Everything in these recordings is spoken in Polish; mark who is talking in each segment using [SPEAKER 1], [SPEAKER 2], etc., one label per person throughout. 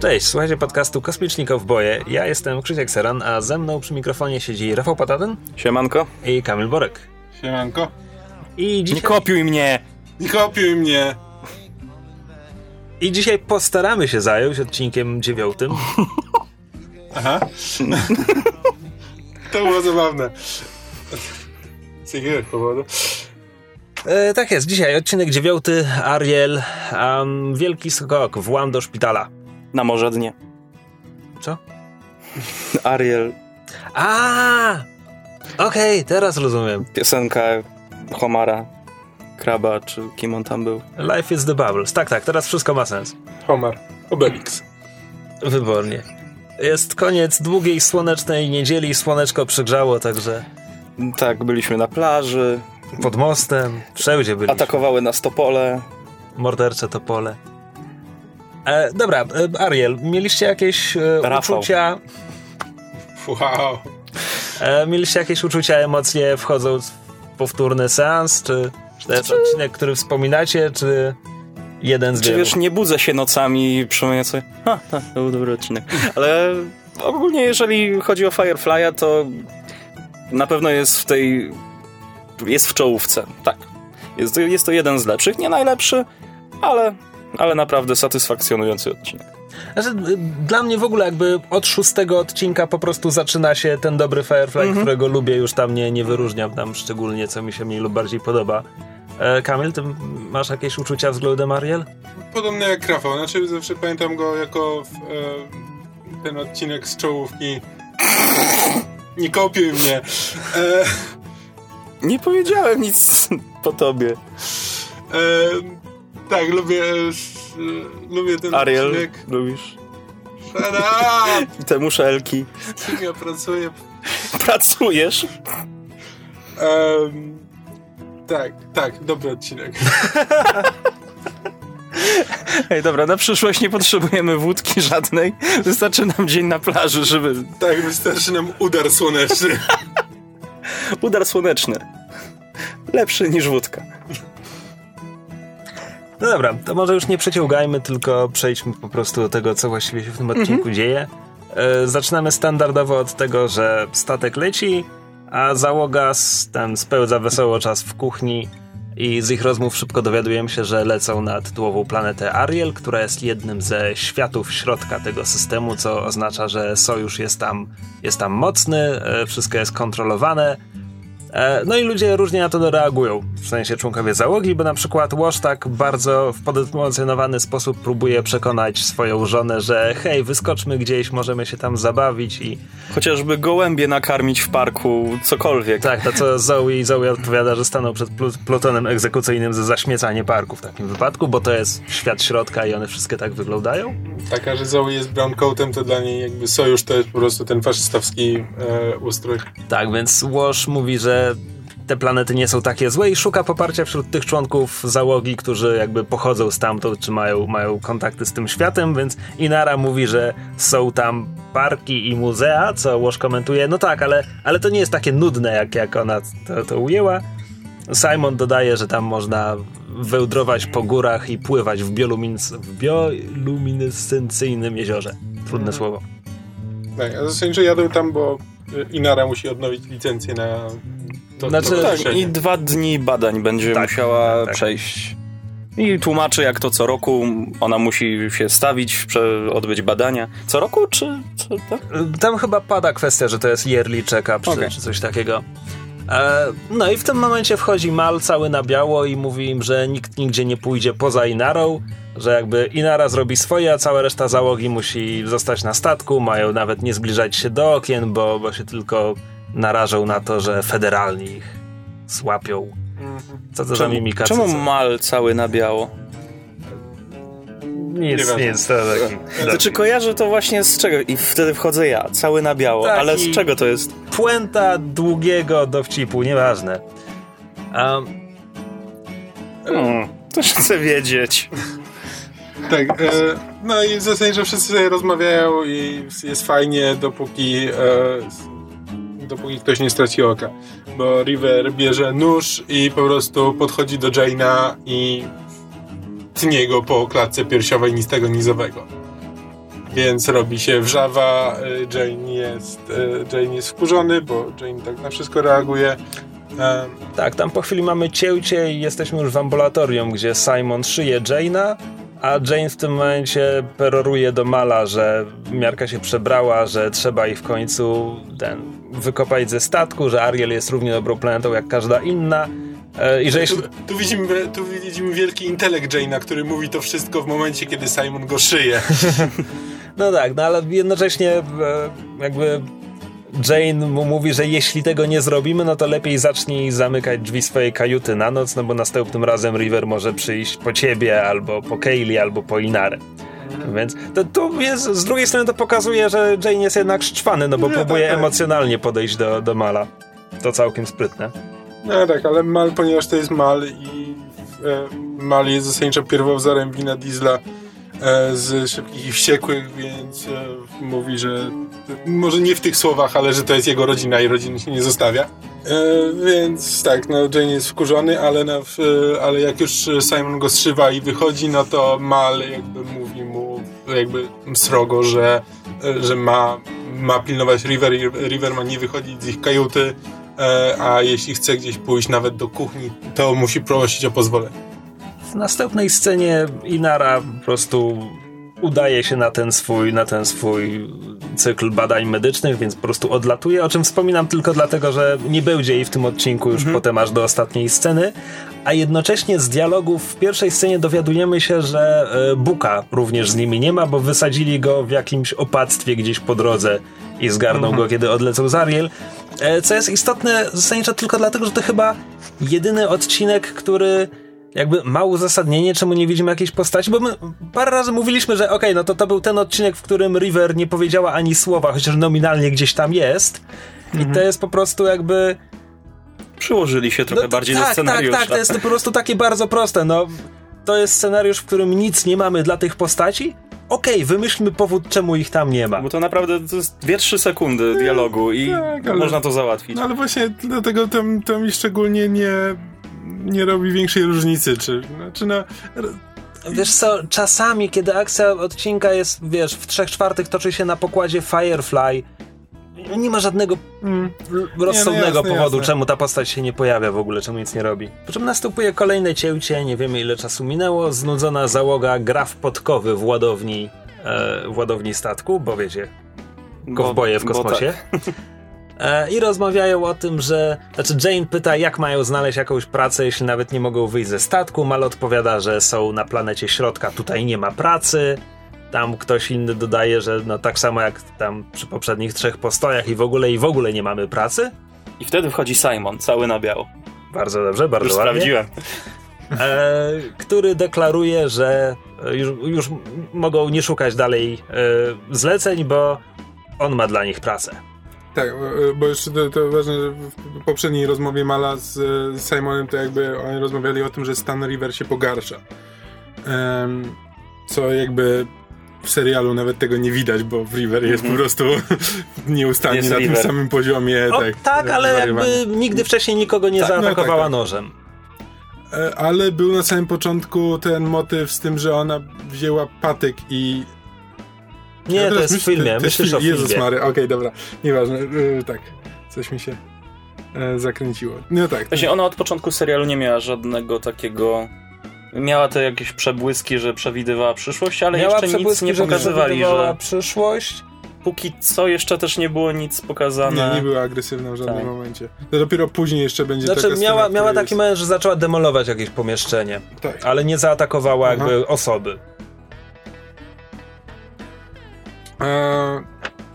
[SPEAKER 1] Cześć, słuchajcie podcastu Kosmiczni Kowboje. Ja jestem Krzysiek Seran, a ze mną przy mikrofonie siedzi Rafał Pataten
[SPEAKER 2] Siemanko.
[SPEAKER 1] i Kamil Borek.
[SPEAKER 3] Siemanko.
[SPEAKER 1] I
[SPEAKER 2] Nie
[SPEAKER 1] dzisiaj,
[SPEAKER 2] kopiuj mnie!
[SPEAKER 3] Nie kopiuj mnie!
[SPEAKER 1] I dzisiaj postaramy się zająć odcinkiem dziewiątym.
[SPEAKER 3] Aha. to było zabawne. Z jakiegoś powodu.
[SPEAKER 1] E, tak jest, dzisiaj odcinek dziewiąty, Ariel, um, wielki skok, włam do szpitala.
[SPEAKER 2] Na morze dnie.
[SPEAKER 1] Co?
[SPEAKER 2] Ariel,
[SPEAKER 1] A, Okej, teraz rozumiem.
[SPEAKER 2] piosenka Homara, Kraba, czy kim on tam był.
[SPEAKER 1] Life is the Bubbles. Tak, tak, teraz wszystko ma sens.
[SPEAKER 3] Homer. Obelix.
[SPEAKER 1] Wybornie. Jest koniec długiej, słonecznej niedzieli, słoneczko przygrzało, także
[SPEAKER 2] Tak, byliśmy na plaży,
[SPEAKER 1] pod mostem, wszędzie byliśmy.
[SPEAKER 2] atakowały nas topole.
[SPEAKER 1] mordercze to pole. E, dobra, e, Ariel, mieliście jakieś e,
[SPEAKER 2] Rafał.
[SPEAKER 1] uczucia,
[SPEAKER 3] Wow.
[SPEAKER 1] e, mieliście jakieś uczucia, emocje wchodząc w powtórny seans, czy, czy to jest odcinek, który wspominacie, czy jeden z
[SPEAKER 2] Czy
[SPEAKER 1] wielu?
[SPEAKER 2] wiesz, nie budzę się nocami i przypomnę sobie, ha, ha, to był dobry odcinek. Ale ogólnie jeżeli chodzi o Firefly'a, to na pewno jest w tej, jest w czołówce, tak. Jest, to- jest to jeden z lepszych, nie najlepszy, ale, ale naprawdę satysfakcjonujący odcinek.
[SPEAKER 1] Znaczy, dla mnie w ogóle jakby od szóstego odcinka po prostu zaczyna się ten dobry Firefly,
[SPEAKER 2] Mhm.
[SPEAKER 1] którego lubię, już tam nie, nie wyróżniam tam szczególnie, co mi się mniej lub bardziej podoba. E, Kamil, ty masz jakieś uczucia względem Ariel?
[SPEAKER 3] Podobny jak Rafał. Znaczy zawsze pamiętam go jako w, e, ten odcinek z czołówki. Nie kopiuj mnie. E,
[SPEAKER 2] Nie powiedziałem nic po tobie.
[SPEAKER 3] e, tak, lubię, e, lubię ten
[SPEAKER 2] Ariel,
[SPEAKER 3] odcinek.
[SPEAKER 2] lubisz? I te muszelki.
[SPEAKER 3] Kim ja pracuję?
[SPEAKER 2] Pracujesz?
[SPEAKER 3] Tak, tak, dobry odcinek.
[SPEAKER 2] Ej, dobra, na przyszłość nie potrzebujemy wódki żadnej. Wystarczy nam dzień na plaży, żeby...
[SPEAKER 3] Tak, wystarczy nam udar słoneczny.
[SPEAKER 2] Udar słoneczny. Lepszy niż wódka.
[SPEAKER 1] No dobra, to może już nie przeciągajmy, tylko przejdźmy po prostu do tego, co właściwie się w tym odcinku dzieje. E, zaczynamy standardowo od tego, że statek leci, a załoga s- ten spełdza wesoło czas w kuchni i z ich rozmów szybko dowiadujemy się, że lecą na tytułową planetę Ariel, która jest jednym ze światów środka tego systemu, co oznacza, że sojusz jest tam, jest tam mocny, e, wszystko jest kontrolowane. E, No i ludzie różnie na to reagują, w sensie członkowie załogi, bo na przykład Łoż tak bardzo w podemocjonowany sposób próbuje przekonać swoją żonę, że hej, wyskoczmy gdzieś, możemy się tam zabawić i
[SPEAKER 2] Chociażby gołębie nakarmić w parku, cokolwiek.
[SPEAKER 1] tak, to co Zoe, Zoe odpowiada, że stanął przed plu- plutonem egzekucyjnym za zaśmiecanie parku w takim wypadku, bo to jest świat środka i one wszystkie tak wyglądają.
[SPEAKER 3] Taka, że Zoe jest browncoatem, to dla niej jakby sojusz to jest po prostu ten faszystowski e, ustrój.
[SPEAKER 1] Tak, więc Łoż mówi, że te planety nie są takie złe i szuka poparcia wśród tych członków załogi, którzy jakby pochodzą stamtąd, czy mają, mają kontakty z tym światem, więc Inara mówi, że są tam parki i muzea, co Łoż komentuje, no tak, ale, ale to nie jest takie nudne, jak, jak ona to, to ujęła. Simon dodaje, że tam można wełdrować po górach i pływać w, bioluminis- w bioluminescencyjnym jeziorze. Trudne słowo.
[SPEAKER 3] Tak, a zasadniczo jadą tam, bo e, Inara musi odnowić licencję na to,
[SPEAKER 1] Znaczy,
[SPEAKER 3] to
[SPEAKER 2] Tak, i dwa dni badań będzie
[SPEAKER 1] Tak,
[SPEAKER 2] musiała
[SPEAKER 1] tak.
[SPEAKER 2] przejść. I tłumaczy, jak to co roku ona musi się stawić, odbyć badania. Co roku, czy co, tak?
[SPEAKER 1] Tam chyba pada kwestia, że to jest yearly check-up czy,
[SPEAKER 2] Okej.
[SPEAKER 1] czy coś takiego. E, no i w tym momencie wchodzi Mal cały na biało i mówi im, że nikt nigdzie nie pójdzie poza Inarą, że jakby Inara zrobi swoje, a cała reszta załogi musi zostać na statku, mają nawet nie zbliżać się do okien, bo, bo się tylko narażą na to, że federalni ich złapią. Co to za mimika?
[SPEAKER 2] czemu mal cały na biało?
[SPEAKER 1] Nic, nic, to taki...
[SPEAKER 2] Znaczy kojarzę to właśnie z czego i wtedy wchodzę ja, cały na biało,
[SPEAKER 1] Tak,
[SPEAKER 2] ale z czego to jest?
[SPEAKER 1] Puenta długiego dowcipu, nieważne. Um,
[SPEAKER 2] Hmm, to chcę wiedzieć.
[SPEAKER 3] Tak, e, no i zasadniczo wszyscy sobie rozmawiają i jest fajnie, dopóki, e, dopóki ktoś nie straci oka. Bo River bierze nóż i po prostu podchodzi do Jaina i tnie go po klatce piersiowej nistego nizowego. Więc robi się wrzawa, y, Jane jest, y, Jane jest wkurzony, bo Jane tak na wszystko reaguje.
[SPEAKER 1] Tak, tam po chwili mamy cięcie i jesteśmy już w ambulatorium, gdzie Simon szyje Jane'a, a Jane w tym momencie peroruje do Mala, że miarka się przebrała, że trzeba ich w końcu ten, wykopać ze statku, że Ariel jest równie dobrą planetą jak każda inna. E, I że
[SPEAKER 3] tu, tu, widzimy, tu widzimy wielki intelekt Jane'a, który mówi to wszystko w momencie, kiedy Simon go szyje.
[SPEAKER 1] No tak, no ale jednocześnie e, jakby Jane mu mówi, że jeśli tego nie zrobimy, no to lepiej zacznij zamykać drzwi swojej kajuty na noc, no bo następnym razem River może przyjść po ciebie, albo po Kaylee, albo po Inarę. Więc to, to jest, z drugiej strony to pokazuje, że Jane jest jednak szczwany, no bo
[SPEAKER 3] Nie,
[SPEAKER 1] próbuje
[SPEAKER 3] tak, tak.
[SPEAKER 1] emocjonalnie podejść do, do Mala. To całkiem sprytne.
[SPEAKER 3] No tak, ale Mal, ponieważ to jest Mal i e, Mal jest zasadniczo pierwowzorem wina Diesla e, z Szybkich i Wściekłych, więc e, mówi, że może nie w tych słowach, ale że to jest jego rodzina i rodziny się nie zostawia. E, więc tak, no Jane jest wkurzony, ale, na, w, ale jak już Simon go strzywa i wychodzi, no to Mal jakby mówi mu jakby srogo, że, że ma, ma pilnować River i River ma nie wychodzić z ich kajuty, a jeśli chce gdzieś pójść nawet do kuchni, to musi prosić o pozwolenie.
[SPEAKER 1] W następnej scenie Inara po prostu udaje się na ten swój, na ten swój cykl badań medycznych, więc po prostu odlatuje, o czym wspominam tylko dlatego, że nie będzie jej w tym odcinku już potem aż do ostatniej sceny, a jednocześnie z dialogów w pierwszej scenie dowiadujemy się, że e, Buka również z nimi nie ma, bo wysadzili go w jakimś opactwie gdzieś po drodze i zgarnął go, kiedy odlecał z Ariel. E, Co jest istotne zasadniczo tylko dlatego, że to chyba jedyny odcinek, który jakby ma uzasadnienie, czemu nie widzimy jakiejś postaci, bo my parę razy mówiliśmy, że okej, no to to był ten odcinek, w którym River nie powiedziała ani słowa, chociaż nominalnie gdzieś tam jest. I to jest po prostu jakby...
[SPEAKER 2] Przyłożyli się trochę
[SPEAKER 1] No,
[SPEAKER 2] bardziej
[SPEAKER 1] tak,
[SPEAKER 2] do scenariusza.
[SPEAKER 1] Tak, tak, to jest po prostu takie bardzo proste, no. To jest scenariusz, w którym nic nie mamy dla tych postaci. Okej, wymyślmy powód, czemu ich tam nie ma.
[SPEAKER 2] Bo to naprawdę to jest 2-3 sekundy dialogu i
[SPEAKER 3] tak, ale-
[SPEAKER 2] można to załatwić.
[SPEAKER 3] No ale właśnie dlatego to, to mi szczególnie nie, nie robi większej różnicy, czy, znaczy no,
[SPEAKER 1] Wiesz co, czasami, kiedy akcja odcinka jest, wiesz, w trzech czwartych toczy się na pokładzie Firefly, nie ma żadnego mm, rozsądnego
[SPEAKER 3] jasne,
[SPEAKER 1] powodu,
[SPEAKER 3] jasne.
[SPEAKER 1] czemu ta postać się nie pojawia w ogóle, czemu nic nie robi. Po czym następuje kolejne cięcie, nie wiemy ile czasu minęło, znudzona załoga gra w podkowy w ładowni, e, w ładowni statku, bo wiecie, kowboje w
[SPEAKER 2] bo
[SPEAKER 1] kosmosie. E, I rozmawiają o tym, że. Znaczy, Jane pyta, jak mają znaleźć jakąś pracę, jeśli nawet nie mogą wyjść ze statku. Mal odpowiada, że są na planecie środka, tutaj nie ma pracy. Tam ktoś inny dodaje, że no tak samo jak tam przy poprzednich trzech postojach i w ogóle i w ogóle nie mamy pracy.
[SPEAKER 2] I wtedy wchodzi Simon, cały na biało.
[SPEAKER 1] Bardzo dobrze, bardzo
[SPEAKER 2] Już
[SPEAKER 1] ładnie.
[SPEAKER 2] sprawdziłem.
[SPEAKER 1] E, który deklaruje, że e, już, już mogą nie szukać dalej e, zleceń, bo on ma dla nich pracę.
[SPEAKER 3] Tak, e, bo jeszcze to, to ważne, że w poprzedniej rozmowie Mala z e, Simonem to jakby oni rozmawiali o tym, że stan River się pogarsza. Em, co jakby w serialu nawet tego nie widać, bo w River jest po prostu nieustannie
[SPEAKER 2] Jest
[SPEAKER 3] na
[SPEAKER 2] River.
[SPEAKER 3] tym samym poziomie.
[SPEAKER 1] O,
[SPEAKER 3] tak,
[SPEAKER 1] tak, ale jakby nigdy wcześniej nikogo nie
[SPEAKER 3] Tak, no
[SPEAKER 1] zaatakowała
[SPEAKER 3] tak, tak.
[SPEAKER 1] nożem.
[SPEAKER 3] E, Ale był na samym początku ten motyw z tym, że ona wzięła patyk i
[SPEAKER 1] Nie,
[SPEAKER 3] Ja
[SPEAKER 1] to jest w
[SPEAKER 3] myślę-
[SPEAKER 1] filmie.
[SPEAKER 3] to jest
[SPEAKER 1] Myślisz o
[SPEAKER 3] film. Jezus
[SPEAKER 1] filmie.
[SPEAKER 3] Mary, okej, dobra, nieważne, e, tak, coś mi się e, zakręciło. No tak,
[SPEAKER 2] Właśnie ona od początku serialu nie miała żadnego takiego... Miała te jakieś przebłyski, że przewidywała przyszłość, ale
[SPEAKER 1] Miała
[SPEAKER 2] jeszcze nic nie
[SPEAKER 1] że
[SPEAKER 2] pokazywali,
[SPEAKER 1] przewidywała
[SPEAKER 2] że
[SPEAKER 1] przyszłość.
[SPEAKER 2] póki co jeszcze też nie było nic pokazane.
[SPEAKER 3] nie, nie była agresywna w żadnym
[SPEAKER 2] Tak.
[SPEAKER 3] momencie. To dopiero później jeszcze będzie
[SPEAKER 1] Znaczy,
[SPEAKER 3] taka scena,
[SPEAKER 1] miała,
[SPEAKER 3] w
[SPEAKER 1] miała taki moment, że zaczęła demolować jakieś pomieszczenie,
[SPEAKER 3] jest... Tak.
[SPEAKER 1] ale nie zaatakowała
[SPEAKER 3] Aha.
[SPEAKER 1] jakby osoby.
[SPEAKER 3] E,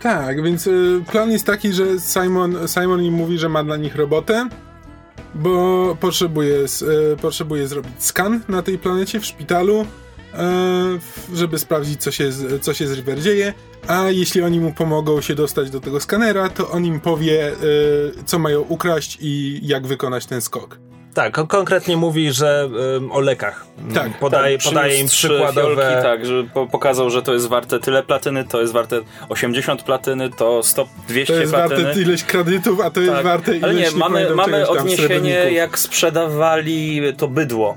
[SPEAKER 3] tak, więc e, plan jest taki, że Simon, Simon im mówi, że ma dla nich robotę, bo potrzebuje, e, potrzebuje zrobić skan na tej planecie w szpitalu, e, żeby sprawdzić, co się, co się z River dzieje, a jeśli oni mu pomogą się dostać do tego skanera, to on im powie, e, co mają ukraść i jak wykonać ten skok.
[SPEAKER 1] Tak, kon- konkretnie mówi, że ym, o lekach. Mm,
[SPEAKER 3] Tak,
[SPEAKER 1] podaje,
[SPEAKER 2] Tak,
[SPEAKER 1] podaje im przykładowe.
[SPEAKER 2] Fiolki, tak, że po, pokazał, że to jest warte tyle platyny, to jest warte 80 platyny, to 100, 200
[SPEAKER 3] To jest
[SPEAKER 2] platyny.
[SPEAKER 3] warte ileś kredytów, a to jest
[SPEAKER 2] Tak.
[SPEAKER 3] warte ileś,
[SPEAKER 2] Ale nie, mamy,
[SPEAKER 3] pamiętam,
[SPEAKER 2] mamy
[SPEAKER 3] tam,
[SPEAKER 2] odniesienie jak sprzedawali to bydło.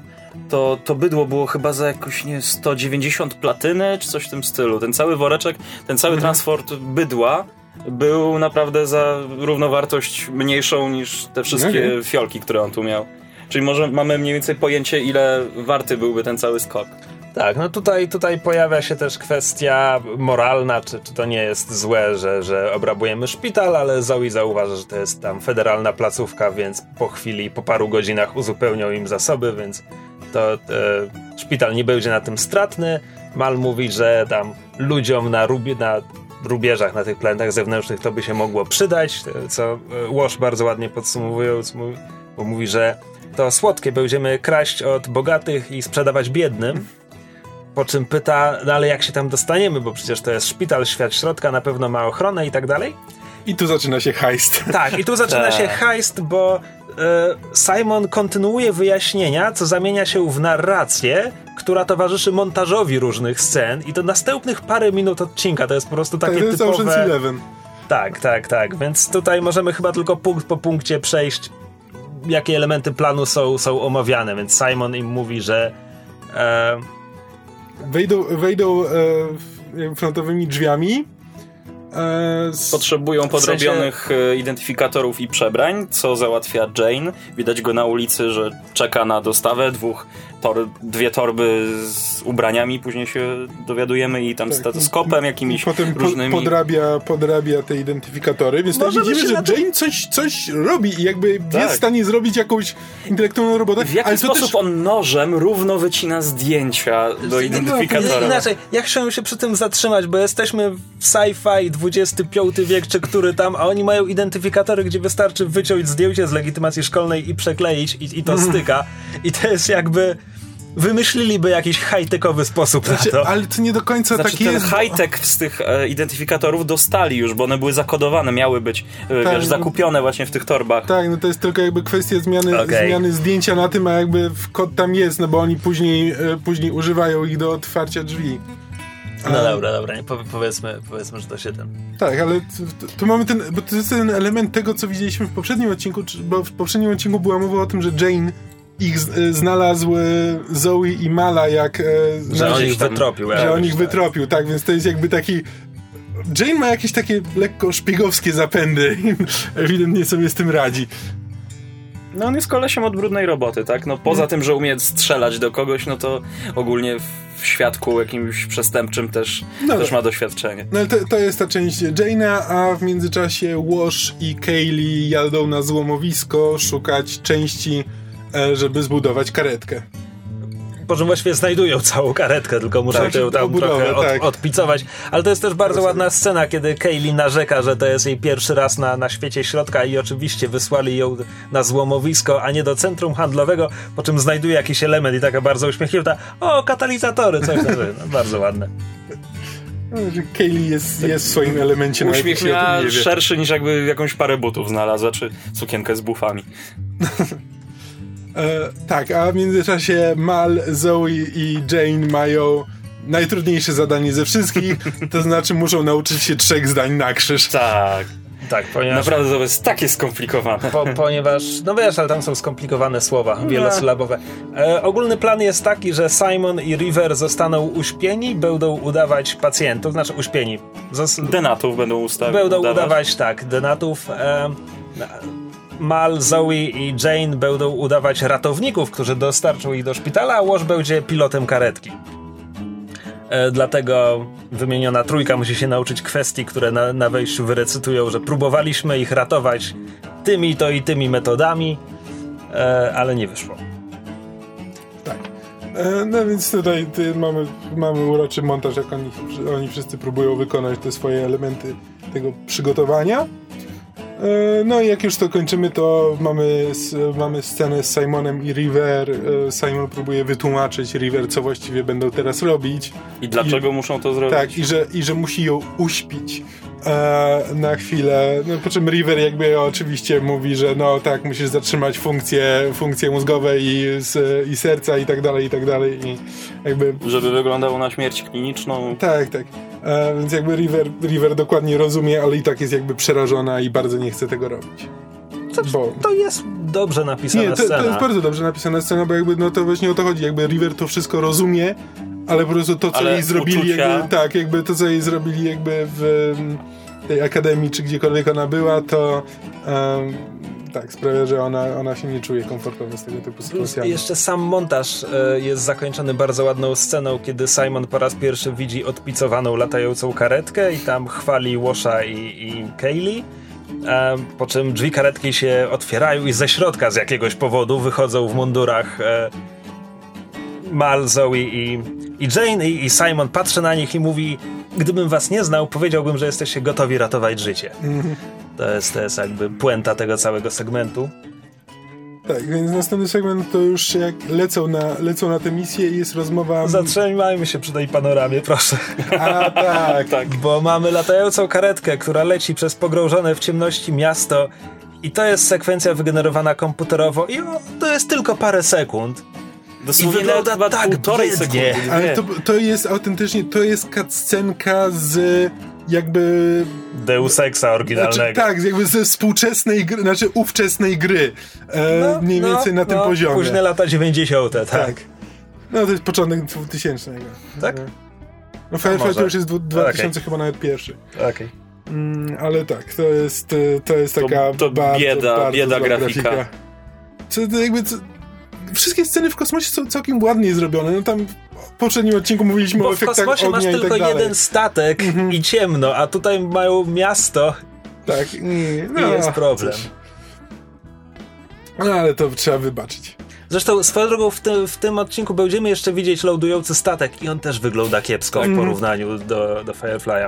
[SPEAKER 2] to, to bydło było chyba za jakoś, nie 190 platyny, czy coś w tym stylu. Ten cały woreczek, ten cały transport bydła był naprawdę za równowartość mniejszą niż te wszystkie fiolki, które on tu miał. Czyli może mamy mniej więcej pojęcie, ile warty byłby ten cały skok.
[SPEAKER 1] Tak, no tutaj, tutaj pojawia się też kwestia moralna, czy, czy to nie jest złe, że, że obrabujemy szpital, ale Zoe zauważa, że to jest tam federalna placówka, więc po chwili, po paru godzinach uzupełnią im zasoby, więc to e, szpital nie będzie na tym stratny. Mal mówi, że tam ludziom na, rubie, na rubieżach, na tych planetach zewnętrznych to by się mogło przydać, e, co e, Wash bardzo ładnie podsumowując, bo mówi, że to słodkie, będziemy kraść od bogatych i sprzedawać biednym. Po czym pyta, no ale jak się tam dostaniemy, bo przecież to jest szpital, świat środka, na pewno ma ochronę i tak dalej.
[SPEAKER 3] I tu zaczyna się heist.
[SPEAKER 1] Tak, i tu zaczyna
[SPEAKER 2] Tak.
[SPEAKER 1] się heist, bo e, Simon kontynuuje wyjaśnienia, co zamienia się w narrację, która towarzyszy montażowi różnych scen i to następnych parę minut odcinka, to jest po prostu
[SPEAKER 3] Tak,
[SPEAKER 1] takie
[SPEAKER 3] to jest
[SPEAKER 1] typowe...
[SPEAKER 3] Ocean's Eleven.
[SPEAKER 1] Tak, tak, tak, więc tutaj możemy chyba tylko punkt po punkcie przejść, jakie elementy planu są, są omawiane, więc Simon im mówi, że e,
[SPEAKER 3] Wejdą, wejdą e, frontowymi drzwiami. E, z,
[SPEAKER 2] Potrzebują
[SPEAKER 1] W sensie-
[SPEAKER 2] podrobionych e, identyfikatorów i przebrań, co załatwia Jane. Widać go na ulicy, że czeka na dostawę dwóch tor dwie torby z ubraniami, później się dowiadujemy i tam
[SPEAKER 3] Tak.
[SPEAKER 2] stetoskopem, jakimiś
[SPEAKER 3] potem po,
[SPEAKER 2] różnymi...
[SPEAKER 3] podrabia, podrabia te identyfikatory, więc tam widzimy, że Jane coś, coś robi i jakby
[SPEAKER 2] Tak.
[SPEAKER 3] jest w stanie zrobić jakąś intelektualną robotę.
[SPEAKER 2] W jaki sposób
[SPEAKER 3] też,
[SPEAKER 2] on nożem równo wycina zdjęcia do identyfikatora?
[SPEAKER 1] Inaczej, ja chciałem się przy tym zatrzymać, bo jesteśmy w sci-fi XXV wiek czy który tam, a oni mają identyfikatory, gdzie wystarczy wyciąć zdjęcie z legitymacji szkolnej i przekleić i, i to styka. I to jest jakby... Wymyśliliby jakiś high-techowy sposób na
[SPEAKER 3] Znaczy,
[SPEAKER 1] to.
[SPEAKER 3] ale to nie do końca
[SPEAKER 2] Znaczy
[SPEAKER 3] takie
[SPEAKER 2] ten
[SPEAKER 3] jest.
[SPEAKER 2] high-tech z tych e, identyfikatorów dostali już, bo one były zakodowane, miały być e,
[SPEAKER 3] Tak.
[SPEAKER 2] wiesz, zakupione właśnie w tych torbach.
[SPEAKER 3] Tak, no to jest tylko jakby kwestia zmiany,
[SPEAKER 1] Okej.
[SPEAKER 3] zmiany zdjęcia na tym, a jakby kod tam jest, no bo oni później, e, później używają ich do otwarcia drzwi.
[SPEAKER 1] No dobra, dobra, nie, powie- powiedzmy, powiedzmy, że to się ten...
[SPEAKER 3] Tak, ale tu, mamy ten, bo to jest ten element tego, co widzieliśmy w poprzednim odcinku, bo w poprzednim odcinku była mowa o tym, że Jane ich e, znalazł e, Zoe i Mala, jak... e,
[SPEAKER 1] Że on ich
[SPEAKER 2] tam-
[SPEAKER 1] wytropił.
[SPEAKER 3] że on ich
[SPEAKER 1] tak.
[SPEAKER 3] wytropił, tak, więc to jest jakby taki... Jane ma jakieś takie lekko szpiegowskie zapędy i ewidentnie sobie z tym radzi.
[SPEAKER 2] No on jest kolesiem od brudnej roboty, tak? No poza tym, że umie strzelać do kogoś, no to ogólnie w- w świadku jakimś przestępczym też,
[SPEAKER 3] No
[SPEAKER 2] też ma doświadczenie.
[SPEAKER 3] No ale to, to jest ta część Jane'a, a w międzyczasie Wash i Kaylee jadą na złomowisko szukać części, e, żeby zbudować karetkę.
[SPEAKER 1] Po czym właściwie znajdują całą karetkę, tylko muszą
[SPEAKER 3] Tak,
[SPEAKER 1] ją tam trochę od,
[SPEAKER 3] tak.
[SPEAKER 1] odpicować. Ale to jest też bardzo
[SPEAKER 3] Proszę.
[SPEAKER 1] ładna scena, kiedy Kaylee narzeka, że to jest jej pierwszy raz na, na świecie środka i oczywiście wysłali ją na złomowisko, a nie do centrum handlowego, po czym znajduje jakiś element i taka bardzo uśmiechnięta, o, katalizatory, coś tam. No, bardzo ładne.
[SPEAKER 3] No, że Kaylee jest, jest w swoim elemencie,
[SPEAKER 2] Uśmiech miała szerszy niż jakby jakąś parę butów znalazła, czy sukienkę z bufami.
[SPEAKER 3] E, tak, a w międzyczasie Mal, Zoe i Jane mają najtrudniejsze zadanie ze wszystkich, to znaczy muszą nauczyć się trzech zdań na krzyż.
[SPEAKER 2] Tak.
[SPEAKER 1] Tak, ponieważ...
[SPEAKER 2] Naprawdę to jest takie skomplikowane.
[SPEAKER 1] Po, ponieważ, no wiesz, ale tam są skomplikowane słowa, wielosylabowe. E, ogólny plan jest taki, że Simon i River zostaną uśpieni, będą udawać pacjentów, znaczy uśpieni. Zos-
[SPEAKER 2] Denatów będą ustawiać.
[SPEAKER 1] będą udawać, tak, denatów. E, Mal, Zoe i Jane będą udawać ratowników, którzy dostarczą ich do szpitala, a Wash będzie pilotem karetki. E, dlatego wymieniona trójka musi się nauczyć kwestii, które na, na wejściu wyrecytują, że próbowaliśmy ich ratować tymi to i tymi metodami, e, ale nie wyszło.
[SPEAKER 3] Tak. E, no więc tutaj ty, mamy, mamy uroczy montaż, jak oni, oni wszyscy próbują wykonać te swoje elementy tego przygotowania. E, no i jak już to kończymy, to mamy, mamy scenę z Simonem i River. E, Simon próbuje wytłumaczyć River, co właściwie będą teraz robić.
[SPEAKER 2] I dlaczego muszą to zrobić?
[SPEAKER 3] Tak, i że, i że musi ją uśpić e, na chwilę. No, po czym River jakby oczywiście mówi, że no tak, musisz zatrzymać funkcje, funkcje mózgowe i, i serca i tak dalej, i tak dalej. I jakby
[SPEAKER 2] Żeby wyglądało na śmierć kliniczną.
[SPEAKER 3] tak, tak. E, więc jakby River, River dokładnie rozumie, ale i tak jest jakby przerażona i bardzo nie chce tego robić.
[SPEAKER 1] to,
[SPEAKER 3] Bo-
[SPEAKER 1] to jest dobrze napisana
[SPEAKER 3] Nie, to,
[SPEAKER 1] scena.
[SPEAKER 3] to jest bardzo dobrze napisana scena, bo jakby no to właśnie o to chodzi, jakby River to wszystko rozumie, ale po prostu to, co
[SPEAKER 2] Ale
[SPEAKER 3] jej zrobili,
[SPEAKER 2] uczucia-
[SPEAKER 3] jakby, tak, jakby to, co jej zrobili jakby w tej akademii, czy gdziekolwiek ona była, to em, tak, sprawia, że ona, ona się nie czuje komfortowo z tego typu sytuacjami.
[SPEAKER 1] jeszcze sam montaż e, jest zakończony bardzo ładną sceną, kiedy Simon po raz pierwszy widzi odpicowaną latającą karetkę i tam chwali Washa i, i Kaylee. E, po czym drzwi karetki się otwierają i ze środka z jakiegoś powodu wychodzą w mundurach e, Mal, Zoe i, i Jane i, i Simon patrzy na nich i mówi gdybym was nie znał, powiedziałbym, że jesteście gotowi ratować życie. To jest, to jest jakby puenta tego całego segmentu.
[SPEAKER 3] Tak, więc następny segment to już jak lecą na, lecą na tę misję i jest rozmowa...
[SPEAKER 1] Zatrzymajmy się przy tej panoramie, proszę.
[SPEAKER 3] A, tak,
[SPEAKER 2] Tak.
[SPEAKER 1] Bo mamy latającą karetkę, która leci przez pogrążone w ciemności miasto i to jest sekwencja wygenerowana komputerowo i o, to jest tylko parę sekund.
[SPEAKER 2] Dosłownie
[SPEAKER 1] I wygląda tak
[SPEAKER 2] półtorej
[SPEAKER 1] biednie.
[SPEAKER 2] sekundy.
[SPEAKER 3] Ale to, to jest autentycznie, to jest cutscenka z jakby
[SPEAKER 1] Deus Exa oryginalnego.
[SPEAKER 3] Znaczy, tak, jakby ze współczesnej gry, znaczy ówczesnej gry. E,
[SPEAKER 1] No,
[SPEAKER 3] mniej
[SPEAKER 1] no,
[SPEAKER 3] więcej na tym
[SPEAKER 1] no,
[SPEAKER 3] poziomie.
[SPEAKER 1] Późne lata 90. tak.
[SPEAKER 3] tak. No to jest początek 2000.
[SPEAKER 1] Tak?
[SPEAKER 3] No Firefly
[SPEAKER 1] może.
[SPEAKER 3] to już jest dwu- 2000
[SPEAKER 1] Okej.
[SPEAKER 3] chyba nawet pierwszy.
[SPEAKER 1] Okej.
[SPEAKER 3] Mm, ale tak, to jest, e, to jest
[SPEAKER 2] To-
[SPEAKER 3] taka
[SPEAKER 2] to
[SPEAKER 3] bardzo,
[SPEAKER 2] bieda-
[SPEAKER 3] bardzo
[SPEAKER 2] bieda
[SPEAKER 3] zła
[SPEAKER 2] grafika.
[SPEAKER 3] Co, to jakby, co, wszystkie sceny w kosmosie są całkiem ładnie zrobione. No tam w poprzednim odcinku mówiliśmy o
[SPEAKER 1] Bo w
[SPEAKER 3] efektach
[SPEAKER 1] kosmosie masz
[SPEAKER 3] ognia i
[SPEAKER 1] tylko
[SPEAKER 3] tak dalej.
[SPEAKER 1] jeden statek i ciemno, a tutaj mają miasto
[SPEAKER 3] Tak, i,
[SPEAKER 1] i
[SPEAKER 3] no,
[SPEAKER 1] jest problem.
[SPEAKER 3] coś. No ale to trzeba wybaczyć.
[SPEAKER 1] Zresztą swoją drogą w, tym w tym odcinku będziemy jeszcze widzieć lądujący statek i on też wygląda kiepsko w porównaniu do, do Firefly'a.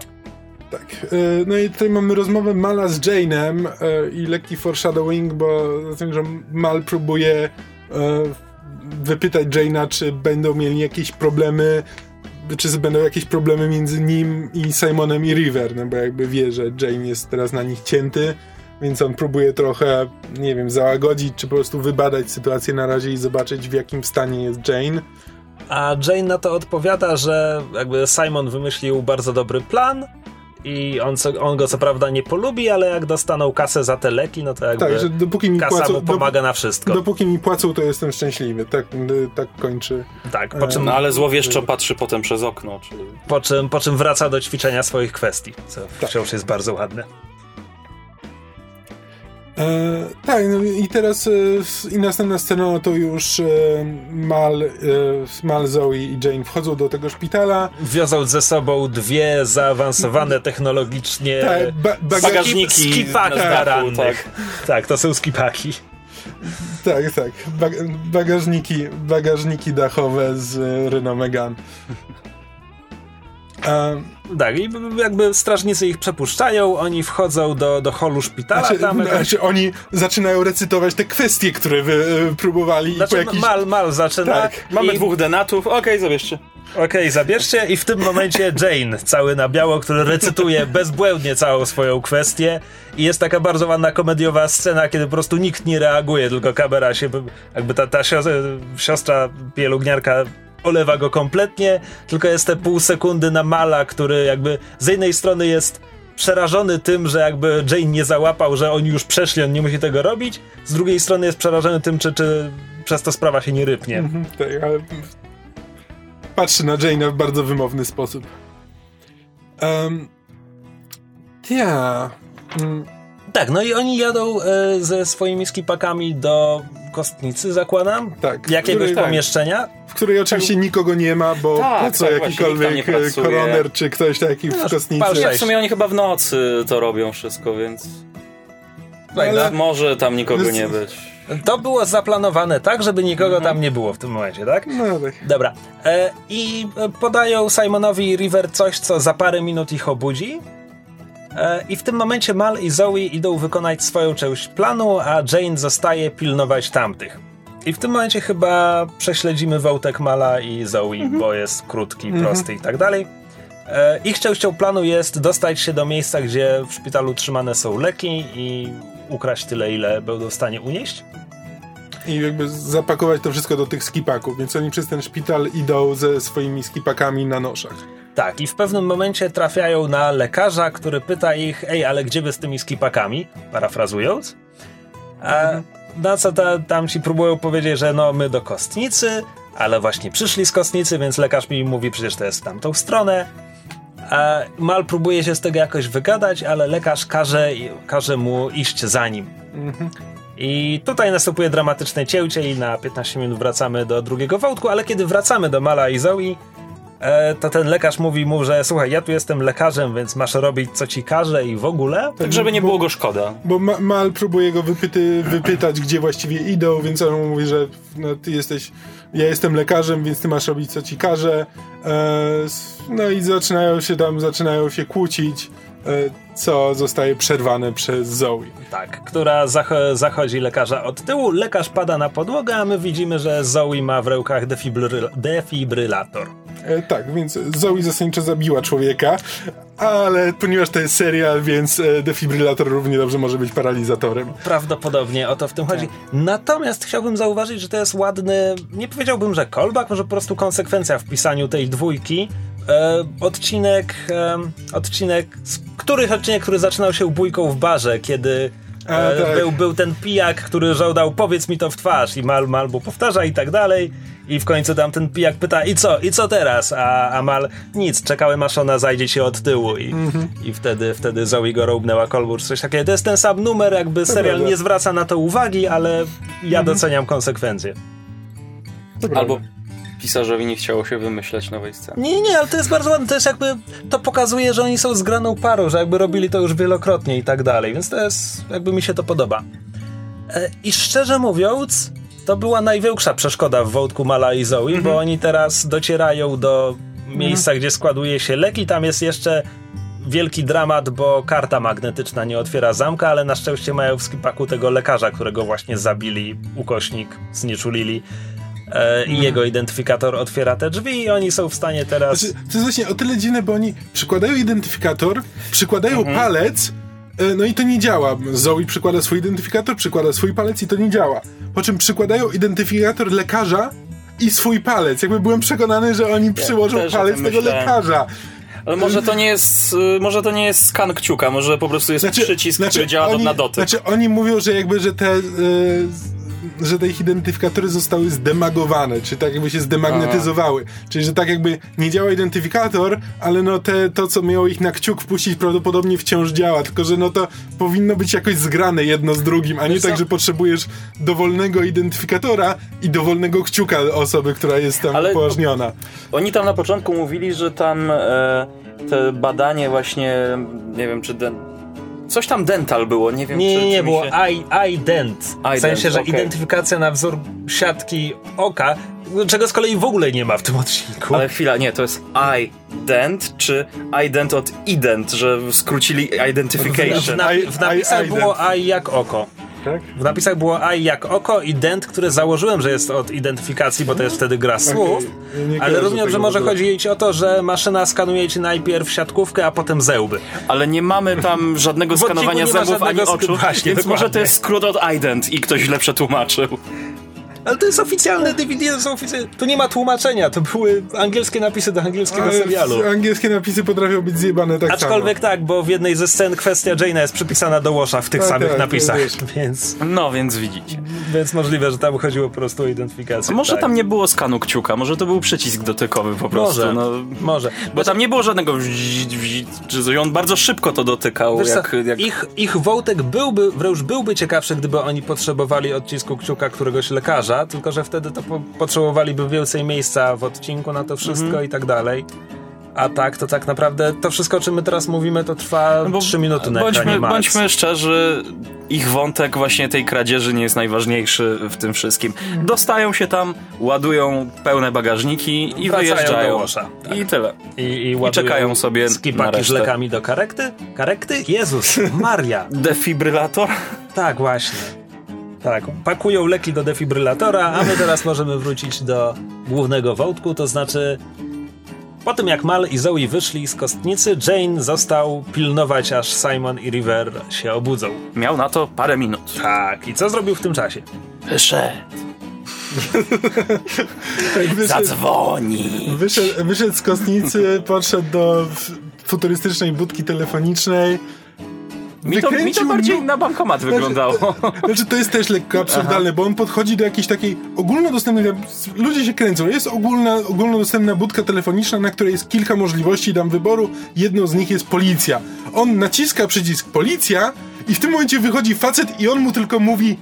[SPEAKER 3] Tak. e, No i tutaj mamy rozmowę Mala z Jane'em e, i lekki foreshadowing, bo za tym, że Mal próbuje wypytać Jane'a, czy będą mieli jakieś problemy, czy będą jakieś problemy między nim i Simonem i River, no bo jakby wie, że Jane jest teraz na nich cięty, więc on próbuje trochę, nie wiem, załagodzić, czy po prostu wybadać sytuację na razie i zobaczyć, w jakim stanie jest Jane.
[SPEAKER 1] A Jane na to odpowiada, że jakby Simon wymyślił bardzo dobry plan i on, co, on go co prawda nie polubi, ale jak dostaną kasę za te leki, no to jakby
[SPEAKER 3] Tak, że dopóki mi
[SPEAKER 1] kasa
[SPEAKER 3] płacą...
[SPEAKER 1] mu pomaga na wszystko.
[SPEAKER 3] Dopóki mi płacą, to jestem szczęśliwy. Tak, tak kończy.
[SPEAKER 1] tak, po czym,
[SPEAKER 2] No ale złowieszczo patrzy potem przez okno, czyli...
[SPEAKER 1] po, czym, po czym wraca do ćwiczenia swoich kwestii, co
[SPEAKER 3] Tak.
[SPEAKER 1] wciąż jest bardzo ładne.
[SPEAKER 3] E, tak, no i teraz e, i następna scena no to już e, Mal, e, Mal, Zoe i Jane wchodzą do tego szpitala.
[SPEAKER 1] Wiozą ze sobą dwie zaawansowane technologicznie
[SPEAKER 3] Tak, ba, bagaż,
[SPEAKER 2] Bagażniki
[SPEAKER 1] skipaki
[SPEAKER 2] dachu,
[SPEAKER 1] rannych. Tak. to są skipaki.
[SPEAKER 3] tak, tak. Ba, bagażniki, bagażniki dachowe z Renault Megane. E,
[SPEAKER 1] Tak, i jakby strażnicy ich przepuszczają, oni wchodzą do, do holu szpitala,
[SPEAKER 3] znaczy,
[SPEAKER 1] tam jakaś...
[SPEAKER 3] znaczy, oni zaczynają recytować te kwestie, które wy e, próbowali i
[SPEAKER 1] Znaczy,
[SPEAKER 3] po jakiś...
[SPEAKER 1] Mal, Mal zaczyna.
[SPEAKER 3] Tak,
[SPEAKER 2] Mamy
[SPEAKER 1] i...
[SPEAKER 2] dwóch denatów, okej, zabierzcie.
[SPEAKER 1] Okej, zabierzcie i w tym momencie Jane, cały na biało, który recytuje bezbłędnie całą swoją kwestię i jest taka bardzo ładna komediowa scena, kiedy po prostu nikt nie reaguje, tylko kamera się, jakby ta, ta siostra, siostra pielęgniarka olewa go kompletnie, tylko jest te pół sekundy na Mala, który jakby z jednej strony jest przerażony tym, że jakby Jane nie załapał, że oni już przeszli, on nie musi tego robić, z drugiej strony jest przerażony tym, czy, czy przez to sprawa się nie rypnie.
[SPEAKER 3] Mhm, Tak, ale patrzy na Jane'a w bardzo wymowny sposób. Um, ja. Mm,
[SPEAKER 1] Tak, no i oni jadą e, ze swoimi skipakami do kostnicy, zakładam?
[SPEAKER 3] tak.
[SPEAKER 1] Jakiegoś
[SPEAKER 3] w której,
[SPEAKER 1] pomieszczenia?
[SPEAKER 3] w której oczywiście nikogo nie ma, bo
[SPEAKER 2] Tak,
[SPEAKER 3] po co
[SPEAKER 2] tak,
[SPEAKER 3] jakikolwiek koroner czy ktoś taki w kostnicy.
[SPEAKER 1] pal
[SPEAKER 2] Nie,
[SPEAKER 1] Cześć.
[SPEAKER 2] w sumie oni chyba w nocy to robią wszystko, więc...
[SPEAKER 1] Tak,
[SPEAKER 3] ale-
[SPEAKER 2] Może tam nikogo
[SPEAKER 3] No,
[SPEAKER 2] nie być.
[SPEAKER 1] To było zaplanowane tak, żeby nikogo tam nie było w tym momencie, tak?
[SPEAKER 3] No tak.
[SPEAKER 1] Dobra. E, I podają Simonowi River coś, co za parę minut ich obudzi. E, I w tym momencie Mal i Zoe idą wykonać swoją część planu, a Jane zostaje pilnować tamtych. I w tym momencie chyba prześledzimy wątek Mala i Zoe, bo jest krótki, prosty i tak dalej. E, Ich częścią planu jest dostać się do miejsca, gdzie w szpitalu trzymane są leki i ukraść tyle, ile będą w stanie unieść.
[SPEAKER 3] I jakby zapakować to wszystko do tych skipaków, więc oni przez ten szpital idą ze swoimi skipakami na noszach.
[SPEAKER 1] Tak, i w pewnym momencie trafiają na lekarza, który pyta ich, ej, ale gdzie wy z tymi skipakami? Parafrazując. A na co ta, tam ci próbują powiedzieć, że no my do kostnicy, ale właśnie przyszli z kostnicy, więc lekarz mi mówi przecież to jest w tamtą stronę. A Mal próbuje się z tego jakoś wygadać, ale lekarz każe, każe mu iść za nim. I tutaj następuje dramatyczne cięcie i na 15 minut wracamy do drugiego wątku, ale kiedy wracamy do Mala i Zoe, e, to ten lekarz mówi mu, że słuchaj, ja tu jestem lekarzem, więc masz robić co ci każe i w ogóle.
[SPEAKER 2] Tak, żeby nie było go szkoda.
[SPEAKER 3] Bo Ma- Mal próbuje go wypyty, wypytać, gdzie właściwie idą, więc on mówi, że no, ty jesteś, ja jestem lekarzem, więc ty masz robić co ci każe. E, no i zaczynają się tam, zaczynają się kłócić, e, co zostaje przerwane przez Zoe.
[SPEAKER 1] Tak, która zach- zachodzi lekarza od tyłu. Lekarz pada na podłogę, a my widzimy, że Zoe ma w rękach defibryl- defibrylator.
[SPEAKER 3] E, tak, więc Zoe zasadniczo zabiła człowieka, ale ponieważ to jest serial, więc e, defibrylator równie dobrze może być paralizatorem.
[SPEAKER 1] Prawdopodobnie o to w tym chodzi. Natomiast chciałbym zauważyć, że to jest ładny, nie powiedziałbym, że callback, może po prostu konsekwencja w pisaniu tej dwójki. E, odcinek, e, odcinek, z- których odcinek, który zaczynał się bójką w barze, kiedy
[SPEAKER 3] A,
[SPEAKER 1] e,
[SPEAKER 3] tak.
[SPEAKER 1] był, był ten pijak, który żądał powiedz mi to w twarz i Mal, Mal mu powtarza i tak dalej. I w końcu tam ten pijak pyta i co, i co teraz? A, a Mal nic, czekałem aż ona zajdzie się od tyłu i, i wtedy, wtedy Zoe go roubnęła kolbur, coś takiego. To jest ten sam numer, jakby serial
[SPEAKER 3] prawda.
[SPEAKER 1] nie zwraca na to uwagi, ale ja doceniam konsekwencje.
[SPEAKER 2] Albo pisarzowi nie chciało się wymyśleć nowej sceny.
[SPEAKER 1] Nie, nie, ale to jest bardzo ładne. To jest jakby, to pokazuje, że oni są zgraną parą, że jakby robili to już wielokrotnie i tak dalej, więc to jest, jakby mi się to podoba. E, I szczerze mówiąc, to była największa przeszkoda w wątku Mala i Zoe, bo oni teraz docierają do miejsca, gdzie składuje się lek i tam jest jeszcze wielki dramat, bo karta magnetyczna nie otwiera zamka, ale na szczęście mają w skipaku tego lekarza, którego właśnie zabili, ukośnik, znieczulili. E, I jego identyfikator otwiera te drzwi i oni są w stanie teraz...
[SPEAKER 3] Znaczy, to jest właśnie o tyle dziwne, bo oni przykładają identyfikator, przykładają palec, e, no i to nie działa. Zoe przykłada swój identyfikator, przykłada swój palec i to nie działa. Po czym przykładają identyfikator lekarza i swój palec. Jakby byłem przekonany, że oni przyłożą
[SPEAKER 2] o
[SPEAKER 3] palec tego
[SPEAKER 2] myślałem.
[SPEAKER 3] lekarza.
[SPEAKER 2] Ale może to nie jest, y, może to nie jest skan kciuka, może po prostu jest przycisk, który działa
[SPEAKER 3] oni,
[SPEAKER 2] na dotyk.
[SPEAKER 3] Znaczy oni mówią, że jakby, że te... e, że te ich identyfikatory zostały zdemagowane, czy tak jakby się zdemagnetyzowały. Czyli, że tak jakby nie działa identyfikator, ale no te, to, co miało ich na kciuk wpuścić, prawdopodobnie wciąż działa, tylko że no to powinno być jakoś zgrane jedno z drugim, a nie
[SPEAKER 1] Wiesz
[SPEAKER 3] tak,
[SPEAKER 1] co?
[SPEAKER 3] że potrzebujesz dowolnego identyfikatora i dowolnego kciuka osoby, która jest tam
[SPEAKER 2] Ale-
[SPEAKER 3] upoważniona.
[SPEAKER 2] Oni tam na początku mówili, że tam e, te badanie właśnie, nie wiem czy den... coś tam dental było, nie wiem
[SPEAKER 1] Nie,
[SPEAKER 2] czy,
[SPEAKER 1] nie, nie,
[SPEAKER 2] czy
[SPEAKER 1] było
[SPEAKER 2] się...
[SPEAKER 1] i- ident. W
[SPEAKER 2] Ident,
[SPEAKER 1] sensie, że
[SPEAKER 2] okej.
[SPEAKER 1] identyfikacja na wzór siatki oka, czego z kolei w ogóle nie ma w tym odcinku.
[SPEAKER 2] Ale chwila, nie, to jest ident, czy ident od ident, że skrócili
[SPEAKER 1] w,
[SPEAKER 2] identification.
[SPEAKER 1] na,
[SPEAKER 3] I-
[SPEAKER 1] w napisach
[SPEAKER 3] I-
[SPEAKER 1] było i jak oko.
[SPEAKER 3] Tak?
[SPEAKER 1] W napisach było i jak oko i dent, które założyłem, że jest od identyfikacji, bo to jest wtedy gra słów.
[SPEAKER 3] Nie
[SPEAKER 1] Ale
[SPEAKER 3] tego
[SPEAKER 1] że może chodzić o to, że maszyna skanuje ci najpierw siatkówkę, a potem zęby.
[SPEAKER 2] Ale nie mamy tam żadnego skanowania zębów ani oczu,
[SPEAKER 1] właśnie,
[SPEAKER 2] więc może to
[SPEAKER 1] dokładnie.
[SPEAKER 2] jest skrót od ident i ktoś źle przetłumaczył.
[SPEAKER 1] Ale to jest oficjalne DVD, to są oficjalne... Tu nie ma tłumaczenia, to były angielskie napisy do angielskiego
[SPEAKER 3] Ale
[SPEAKER 1] serialu.
[SPEAKER 3] Angielskie napisy potrafią być zjebane tak
[SPEAKER 1] Aczkolwiek tak, bo w jednej ze scen kwestia Jane'a jest przypisana do Washa w tych
[SPEAKER 3] Tak,
[SPEAKER 1] samych
[SPEAKER 3] tak,
[SPEAKER 1] napisach, więc,
[SPEAKER 2] No, więc widzicie.
[SPEAKER 1] więc możliwe, że tam chodziło po prostu o identyfikację.
[SPEAKER 2] Może
[SPEAKER 1] tak.
[SPEAKER 2] tam nie było skanu kciuka, może to był przycisk dotykowy po prostu.
[SPEAKER 1] Może,
[SPEAKER 2] No,
[SPEAKER 1] może.
[SPEAKER 2] bo tam nie było żadnego coś, on bardzo szybko to dotykał.
[SPEAKER 1] Wiesz
[SPEAKER 2] Jak, jak...
[SPEAKER 1] ich, ich wątek byłby, wręcz byłby ciekawszy, gdyby oni potrzebowali odcisku kciuka któregoś lekarza, tylko że wtedy to po, potrzebowaliby więcej miejsca w odcinku na to wszystko
[SPEAKER 2] Mhm.
[SPEAKER 1] i tak dalej. A tak, to tak naprawdę to wszystko, o czym my teraz mówimy, to trwa
[SPEAKER 2] No bo
[SPEAKER 1] 3 minuty na
[SPEAKER 2] bądźmy,
[SPEAKER 1] ekranie max.
[SPEAKER 2] bądźmy szczerzy, ich wątek właśnie tej kradzieży nie jest najważniejszy w tym wszystkim. Dostają się tam, ładują pełne bagażniki i
[SPEAKER 1] Wracają
[SPEAKER 2] wyjeżdżają.
[SPEAKER 1] do Łosza, tak.
[SPEAKER 2] I tyle.
[SPEAKER 1] I, i, ładują
[SPEAKER 2] czekają sobie
[SPEAKER 1] skipaki z lekami do karekty. Karekty? Jezus, Maria.
[SPEAKER 2] Defibrylator?
[SPEAKER 1] Tak, właśnie. Tak, pakują leki do defibrylatora, a my teraz możemy wrócić do głównego wątku, to znaczy po tym jak Mal i Zoe wyszli z kostnicy, Jane został pilnować aż Simon i River się obudzą.
[SPEAKER 2] Miał na to parę minut.
[SPEAKER 1] Tak, i co zrobił w tym czasie?
[SPEAKER 2] Wyszedł.
[SPEAKER 3] Tak, wyszedł,
[SPEAKER 2] Zadzwoni.
[SPEAKER 3] wyszedł, wyszedł z kostnicy, podszedł do futurystycznej budki telefonicznej
[SPEAKER 2] Mi to, mi to bardziej na bankomat wyglądało.
[SPEAKER 3] Znaczy, to jest też lekko absurdalne, bo on podchodzi do jakiejś takiej ogólnodostępnej... Ludzie się kręcą. Jest ogólna, ogólnodostępna budka telefoniczna, na której jest kilka możliwości dam wyboru. Jedną z nich jest policja. On naciska przycisk policja i w tym momencie wychodzi facet i on mu tylko mówi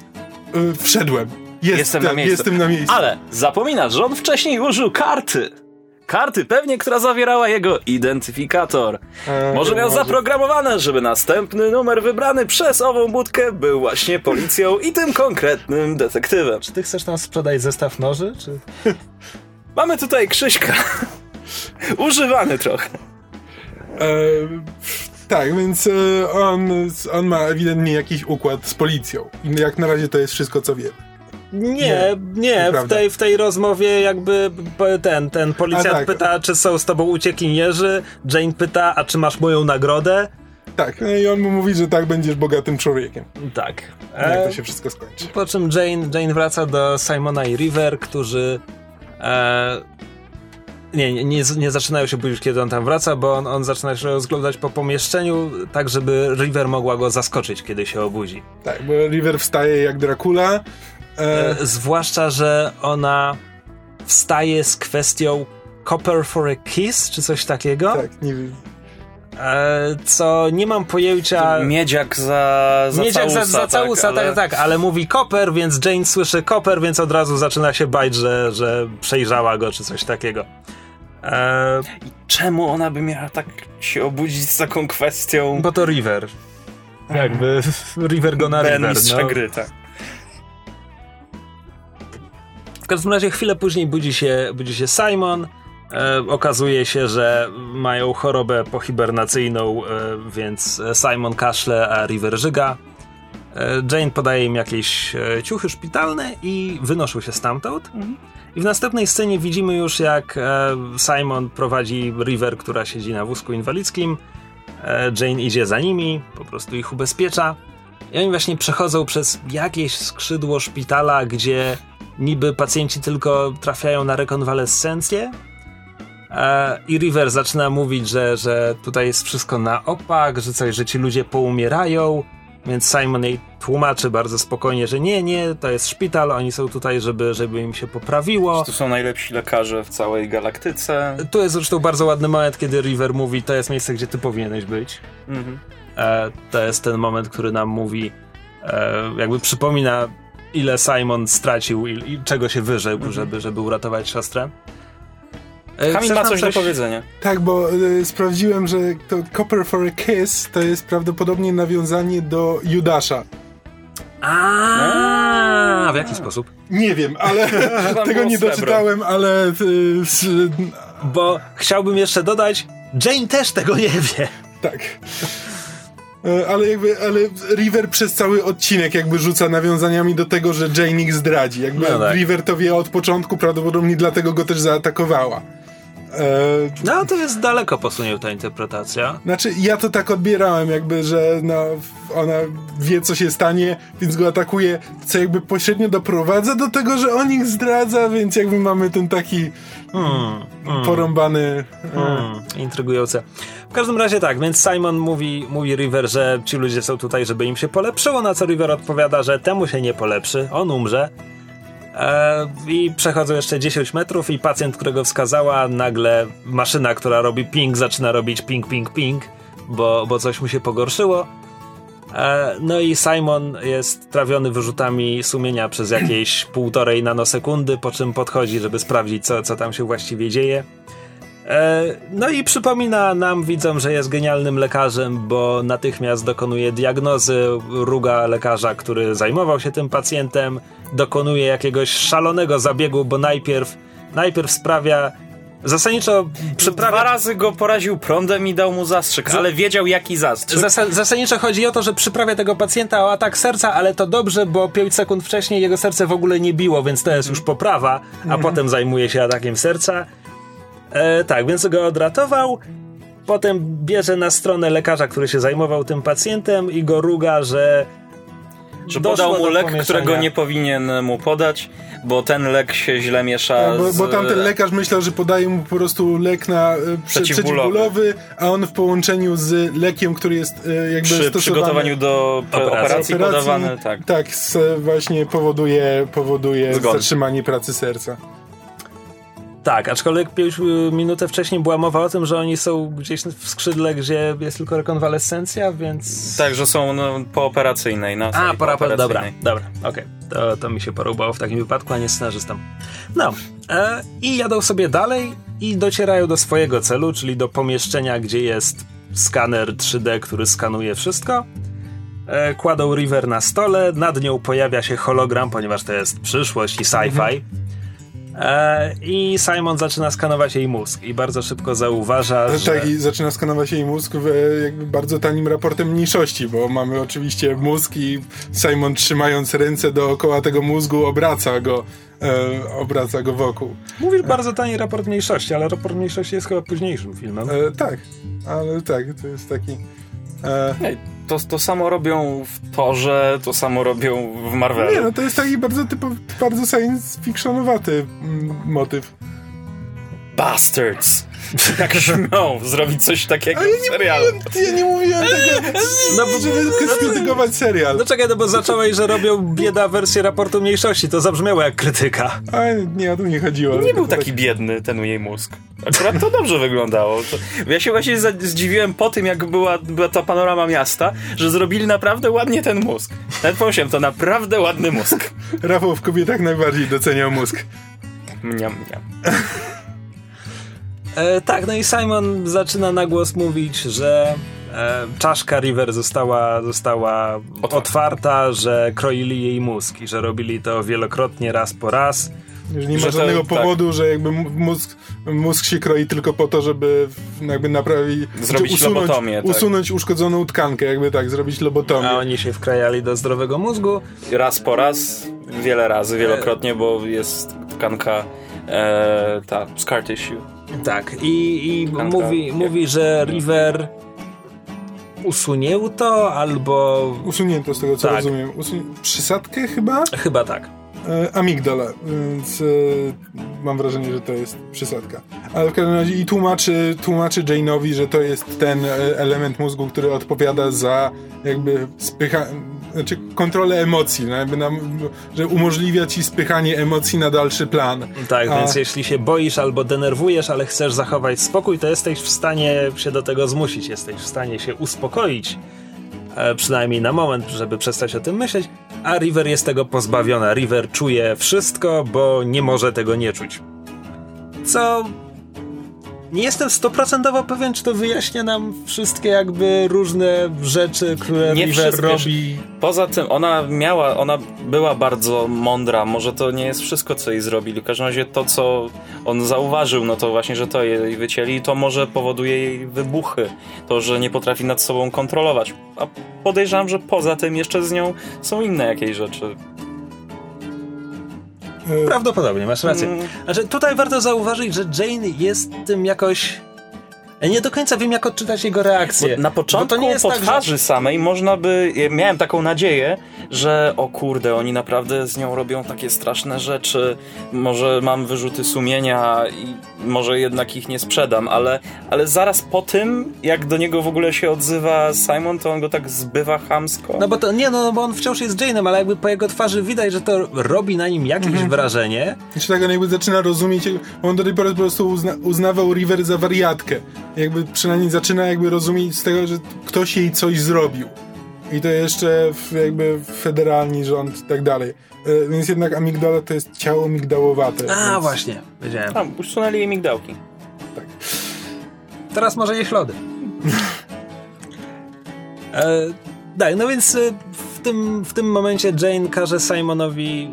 [SPEAKER 3] y, wszedłem. Jest,
[SPEAKER 2] Jestem na miejscu.
[SPEAKER 3] Jestem na miejscu.
[SPEAKER 2] Ale zapominasz, że on wcześniej użył karty. Karty pewnie, która zawierała jego identyfikator.
[SPEAKER 3] E,
[SPEAKER 2] może miał
[SPEAKER 3] może.
[SPEAKER 2] zaprogramowane, żeby następny numer wybrany przez ową budkę był właśnie policją i tym konkretnym detektywem.
[SPEAKER 1] Czy ty chcesz nam sprzedać zestaw noży? Czy...
[SPEAKER 2] Mamy tutaj Krzyśka. Używany trochę.
[SPEAKER 3] E, tak, więc e, on, on ma ewidentnie jakiś układ z policją. Jak na razie to jest wszystko, co wie.
[SPEAKER 1] Nie, nie, w tej, w tej rozmowie jakby ten, ten policjant
[SPEAKER 3] tak.
[SPEAKER 1] pyta, czy są z tobą uciekinierzy, Jane pyta, a czy masz moją nagrodę?
[SPEAKER 3] Tak, no i on mu mówi, że tak będziesz bogatym człowiekiem.
[SPEAKER 1] Tak.
[SPEAKER 3] Jak
[SPEAKER 1] E,
[SPEAKER 3] to się wszystko skończy.
[SPEAKER 1] Po czym Jane, Jane wraca do Simona i River, którzy e, nie, nie, nie, nie zaczynają się budzić, kiedy on tam wraca, bo on, on zaczyna się rozglądać po pomieszczeniu, tak żeby River mogła go zaskoczyć, kiedy się obudzi.
[SPEAKER 3] Tak, bo River wstaje jak Dracula. E,
[SPEAKER 1] E, zwłaszcza, że ona wstaje z kwestią Copper for a Kiss, czy coś takiego,
[SPEAKER 3] tak, nie wiem.
[SPEAKER 1] e, co nie mam pojęcia...
[SPEAKER 2] Miedziak za, za
[SPEAKER 1] Miedziak
[SPEAKER 2] całusa,
[SPEAKER 1] za, za całusa, tak,
[SPEAKER 2] ale-
[SPEAKER 1] tak, ale mówi koper, więc Jane słyszy koper, więc od razu zaczyna się bać, że, że przejrzała go, czy coś takiego. E,
[SPEAKER 2] Czemu ona by miała tak się obudzić z taką kwestią?
[SPEAKER 1] bo to River. Jakby River go na
[SPEAKER 2] Ben
[SPEAKER 1] River.
[SPEAKER 2] mistrza
[SPEAKER 1] No.
[SPEAKER 2] gry, tak.
[SPEAKER 1] W każdym razie chwilę później budzi się, budzi się Simon. E, okazuje się, że mają chorobę pohibernacyjną, e, więc Simon kaszle, a River żyga. E, Jane podaje im jakieś e, ciuchy szpitalne i wynoszą się stamtąd. I w następnej scenie widzimy już, jak e, Simon prowadzi River, która siedzi na wózku inwalidzkim. E, Jane idzie za nimi, po prostu ich ubezpiecza. I oni właśnie przechodzą przez jakieś skrzydło szpitala, gdzie niby pacjenci tylko trafiają na rekonwalescencję. E, I River zaczyna mówić, że, że tutaj jest wszystko na opak, że coś, że ci ludzie poumierają. Więc Simon jej tłumaczy bardzo spokojnie, że nie, nie, to jest szpital, oni są tutaj, żeby, żeby im się poprawiło.
[SPEAKER 2] Tu są najlepsi lekarze w całej galaktyce.
[SPEAKER 1] Tu jest zresztą bardzo ładny moment, kiedy River mówi, to jest miejsce, gdzie ty powinieneś być.
[SPEAKER 2] Mhm.
[SPEAKER 1] E, to jest ten moment, który nam mówi, e, jakby przypomina, ile Simon stracił i, i czego się wyrzekł, żeby, żeby uratować siostrę. E,
[SPEAKER 2] Kamil ma
[SPEAKER 1] nam
[SPEAKER 2] coś do powiedzenia.
[SPEAKER 3] Tak, bo y, sprawdziłem, że to Copper for a Kiss to jest prawdopodobnie nawiązanie do Judasza.
[SPEAKER 1] A, w jaki sposób?
[SPEAKER 3] Nie wiem, ale tego nie
[SPEAKER 2] srebro.
[SPEAKER 3] doczytałem, ale y,
[SPEAKER 1] Bo chciałbym jeszcze dodać, Jane też tego nie wie.
[SPEAKER 3] tak. E, Ale jakby, ale River przez cały odcinek jakby rzuca nawiązaniami do tego, że Jane ich zdradzi. Jakby
[SPEAKER 1] No tak.
[SPEAKER 3] River to wie od początku, prawdopodobnie dlatego go też zaatakowała. E,
[SPEAKER 1] No, to jest daleko posunięta interpretacja.
[SPEAKER 3] Znaczy, ja to tak odbierałem, jakby, że no, ona wie, co się stanie, więc go atakuje, co jakby pośrednio doprowadza do tego, że on ich zdradza, więc jakby mamy ten taki
[SPEAKER 1] Hmm,
[SPEAKER 3] porąbany... e,
[SPEAKER 1] hmm, intrygujące. W każdym razie tak, więc Simon mówi, mówi River, że ci ludzie są tutaj, żeby im się polepszyło, na co River odpowiada, że temu się nie polepszy, on umrze. E, I przechodzą jeszcze 10 metrów i pacjent, którego wskazała, nagle maszyna, która robi ping, zaczyna robić ping, ping, ping, bo, bo coś mu się pogorszyło. E, No i Simon jest trawiony wyrzutami sumienia przez jakieś półtorej nanosekundy, po czym podchodzi, żeby sprawdzić, co, co tam się właściwie dzieje. E, No i przypomina nam, widzom, że jest genialnym lekarzem, bo natychmiast dokonuje diagnozy, ruga lekarza, który zajmował się tym pacjentem, dokonuje jakiegoś szalonego zabiegu, bo najpierw, najpierw sprawia, zasadniczo przyprawia...
[SPEAKER 2] Dwa razy go poraził prądem i dał mu zastrzyk, ale wiedział jaki zastrzyk.
[SPEAKER 1] Zasa- zasadniczo chodzi o to, że przyprawia tego pacjenta o atak serca, ale to dobrze, bo 5 sekund wcześniej jego serce w ogóle nie biło, więc to jest już poprawa, a potem zajmuje się atakiem serca. E, tak, więc go odratował. Potem bierze na stronę lekarza, który się zajmował tym pacjentem i go ruga, że
[SPEAKER 2] Że podał mu lek, którego nie powinien mu podać, bo ten lek się źle miesza
[SPEAKER 3] Bo,
[SPEAKER 2] z...
[SPEAKER 3] bo tamten lekarz myślał, że podaje mu po prostu lek na e, prze-
[SPEAKER 2] Przeciwbólowy.
[SPEAKER 3] przeciwbólowy, a on w połączeniu z lekiem, który jest e, jakby
[SPEAKER 2] przy przygotowaniu do
[SPEAKER 1] Operacji.
[SPEAKER 2] operacji, podawany, tak.
[SPEAKER 3] Tak, właśnie powoduje, powoduje zatrzymanie pracy serca.
[SPEAKER 1] Tak, aczkolwiek już y, minutę wcześniej była mowa o tym, że oni są gdzieś w skrzydle, gdzie jest tylko rekonwalescencja, więc...
[SPEAKER 2] Tak, że są no, pooperacyjnej. Na
[SPEAKER 1] A,
[SPEAKER 2] sali
[SPEAKER 1] pora, pora, dobra, dobra, okej. To, to mi się porubało w takim wypadku, a nie scenarzystom. No, e, i jadą sobie dalej i docierają do swojego celu, czyli do pomieszczenia, gdzie jest skaner 3D, który skanuje wszystko. E, kładą River na stole, nad nią pojawia się hologram, ponieważ to jest przyszłość i sci-fi. E, I Simon zaczyna skanować jej mózg i bardzo szybko zauważa, że...
[SPEAKER 3] Tak, i zaczyna skanować jej mózg w, e, jakby bardzo tanim raportem mniejszości, bo mamy oczywiście mózg i Simon trzymając ręce dookoła tego mózgu obraca go, e, obraca go wokół.
[SPEAKER 1] Mówisz bardzo tani raport mniejszości, ale raport mniejszości jest chyba późniejszym filmem.
[SPEAKER 3] E, tak, ale tak, to jest taki... E,
[SPEAKER 2] To, to samo robią w Torze, to samo robią w Marvelu.
[SPEAKER 3] nie, no to jest taki bardzo typowy, bardzo science fictionowaty mm, motyw.
[SPEAKER 2] Bastards! Jak śmią zrobić coś takiego w serialu.
[SPEAKER 3] Ja nie mówiłem tego,
[SPEAKER 1] No bo-
[SPEAKER 3] żeby skrytykować serial.
[SPEAKER 1] No czekaj, no bo zacząłeś, że robią bieda wersję raportu mniejszości, to zabrzmiało jak krytyka.
[SPEAKER 3] A nie, o to nie chodziło.
[SPEAKER 2] Nie był taki biedny ten jej mózg. Akurat to dobrze wyglądało. Ja się właśnie zdziwiłem po tym, jak była, była ta panorama miasta, że zrobili naprawdę ładnie ten mózg. Nawet pomyślałem, to naprawdę ładny mózg.
[SPEAKER 3] Rafał w kobietach najbardziej doceniał mózg.
[SPEAKER 2] Mniam, mniam.
[SPEAKER 1] E, tak, no i Simon zaczyna na głos mówić, że e, czaszka River została, została
[SPEAKER 2] Otwarta.
[SPEAKER 1] otwarta, że kroili jej mózg i że robili to wielokrotnie, raz po raz.
[SPEAKER 3] Że nie ma
[SPEAKER 2] Że to-
[SPEAKER 3] żadnego
[SPEAKER 2] tak.
[SPEAKER 3] powodu, że jakby mózg, mózg się kroi tylko po to, żeby jakby naprawić...
[SPEAKER 2] Zrobić
[SPEAKER 3] usunąć,
[SPEAKER 2] lobotomię, tak.
[SPEAKER 3] usunąć uszkodzoną tkankę, jakby tak, zrobić lobotomię.
[SPEAKER 1] A oni się wkrajali do zdrowego mózgu.
[SPEAKER 2] Raz po raz, wiele razy, wielokrotnie, bo jest tkanka e, ta, scar tissue.
[SPEAKER 1] Tak, i, i mówi,
[SPEAKER 2] jak-
[SPEAKER 1] mówi, że River usunięł to, albo...
[SPEAKER 3] Usunięto z tego, co
[SPEAKER 1] Tak.
[SPEAKER 3] rozumiem. Usun... Przysadkę chyba?
[SPEAKER 1] Chyba tak.
[SPEAKER 3] E, amigdala, więc e, mam wrażenie, że to jest przysadka. Ale w każdym razie i tłumaczy, tłumaczy Jane'owi, że to jest ten e, element mózgu, który odpowiada za jakby spycha... Znaczy kontrolę emocji, no jakby nam, że umożliwia ci spychanie emocji na dalszy plan.
[SPEAKER 1] Tak,
[SPEAKER 3] A-
[SPEAKER 1] więc jeśli się boisz albo denerwujesz, ale chcesz zachować spokój, to jesteś w stanie się do tego zmusić, jesteś w stanie się uspokoić, e, przynajmniej na moment, żeby przestać o tym myśleć, a River jest tego pozbawiona. River czuje wszystko, bo nie może tego nie czuć. Co... Nie jestem stuprocentowo pewien, czy to wyjaśnia nam wszystkie jakby różne rzeczy, które
[SPEAKER 2] Nie
[SPEAKER 1] River robi.
[SPEAKER 2] Poza tym ona miała, ona była bardzo mądra, może to nie jest wszystko, co jej zrobili. W każdym razie to, co on zauważył, no to właśnie, że to jej wycięli, to może powoduje jej wybuchy. To, że nie potrafi nad sobą kontrolować. A podejrzewam, że poza tym jeszcze z nią są inne jakieś rzeczy.
[SPEAKER 1] Prawdopodobnie, masz rację.
[SPEAKER 2] Mm.
[SPEAKER 1] Znaczy, tutaj warto zauważyć, że Jane jest tym jakoś. Ja nie do końca wiem, jak odczytać jego reakcję.
[SPEAKER 2] Bo na
[SPEAKER 1] Bo
[SPEAKER 2] początku
[SPEAKER 1] to nie jest
[SPEAKER 2] po
[SPEAKER 1] tak, że-
[SPEAKER 2] twarzy samej można by, ja miałem taką nadzieję, że o kurde, oni naprawdę z nią robią takie straszne rzeczy, może mam wyrzuty sumienia i może jednak ich nie sprzedam, ale, ale zaraz po tym, jak do niego w ogóle się odzywa Simon, to on go tak zbywa chamsko.
[SPEAKER 1] No bo to nie, no bo on wciąż jest Jane'em, ale jakby po jego twarzy widać, że to robi na nim jakieś
[SPEAKER 2] Mhm.
[SPEAKER 1] wrażenie.
[SPEAKER 3] Czy tak on jakby zaczyna rozumieć, bo on do tej pory po prostu uzna, uznawał River za wariatkę. Jakby przynajmniej zaczyna jakby rozumieć z tego, że ktoś jej coś zrobił. I to jeszcze w, jakby federalni rząd i tak dalej. E, Więc jednak amigdala to jest ciało migdałowate.
[SPEAKER 1] A,
[SPEAKER 3] więc...
[SPEAKER 1] właśnie, wiedziałem.
[SPEAKER 2] Tam, usunęli jej migdałki.
[SPEAKER 1] Teraz może jeść lody. e, tak, no więc e, w tym, w tym momencie Jane każe Simonowi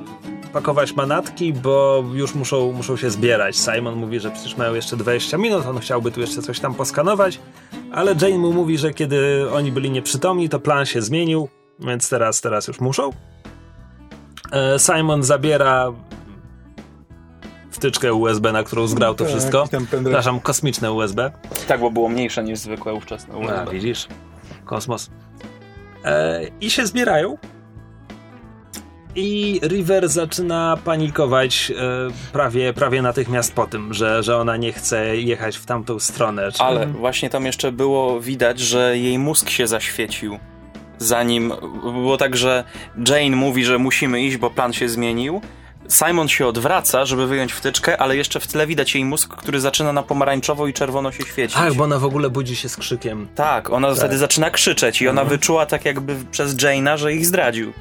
[SPEAKER 1] pakować manatki, bo już muszą, muszą się zbierać. Simon mówi, że przecież mają jeszcze 20 minut, on chciałby tu jeszcze coś tam poskanować, ale Jane mu mówi, że kiedy oni byli nieprzytomni, to plan się zmienił, więc teraz, teraz już muszą. E, Simon zabiera wtyczkę USB, na którą zgrał to
[SPEAKER 3] Tak,
[SPEAKER 1] wszystko. Przepraszam, kosmiczne USB.
[SPEAKER 2] Tak, bo było mniejsze niż zwykłe ówczesne
[SPEAKER 1] A,
[SPEAKER 2] USB.
[SPEAKER 1] widzisz? Kosmos. E, I się zbierają. I River zaczyna panikować e, prawie, prawie natychmiast po tym, że, że ona nie chce jechać w tamtą stronę. Czy...
[SPEAKER 2] Ale właśnie tam jeszcze było widać, że jej mózg się zaświecił. Zanim było tak, że Jane mówi, że musimy iść, bo plan się zmienił. Simon się odwraca, żeby wyjąć wtyczkę, ale jeszcze w tle widać jej mózg, który zaczyna na pomarańczowo i czerwono się świecić.
[SPEAKER 1] Tak, bo ona w ogóle budzi się z krzykiem.
[SPEAKER 2] Tak, ona tak. wtedy zaczyna krzyczeć i ona mhm. wyczuła tak jakby przez Jane'a, że ich zdradził.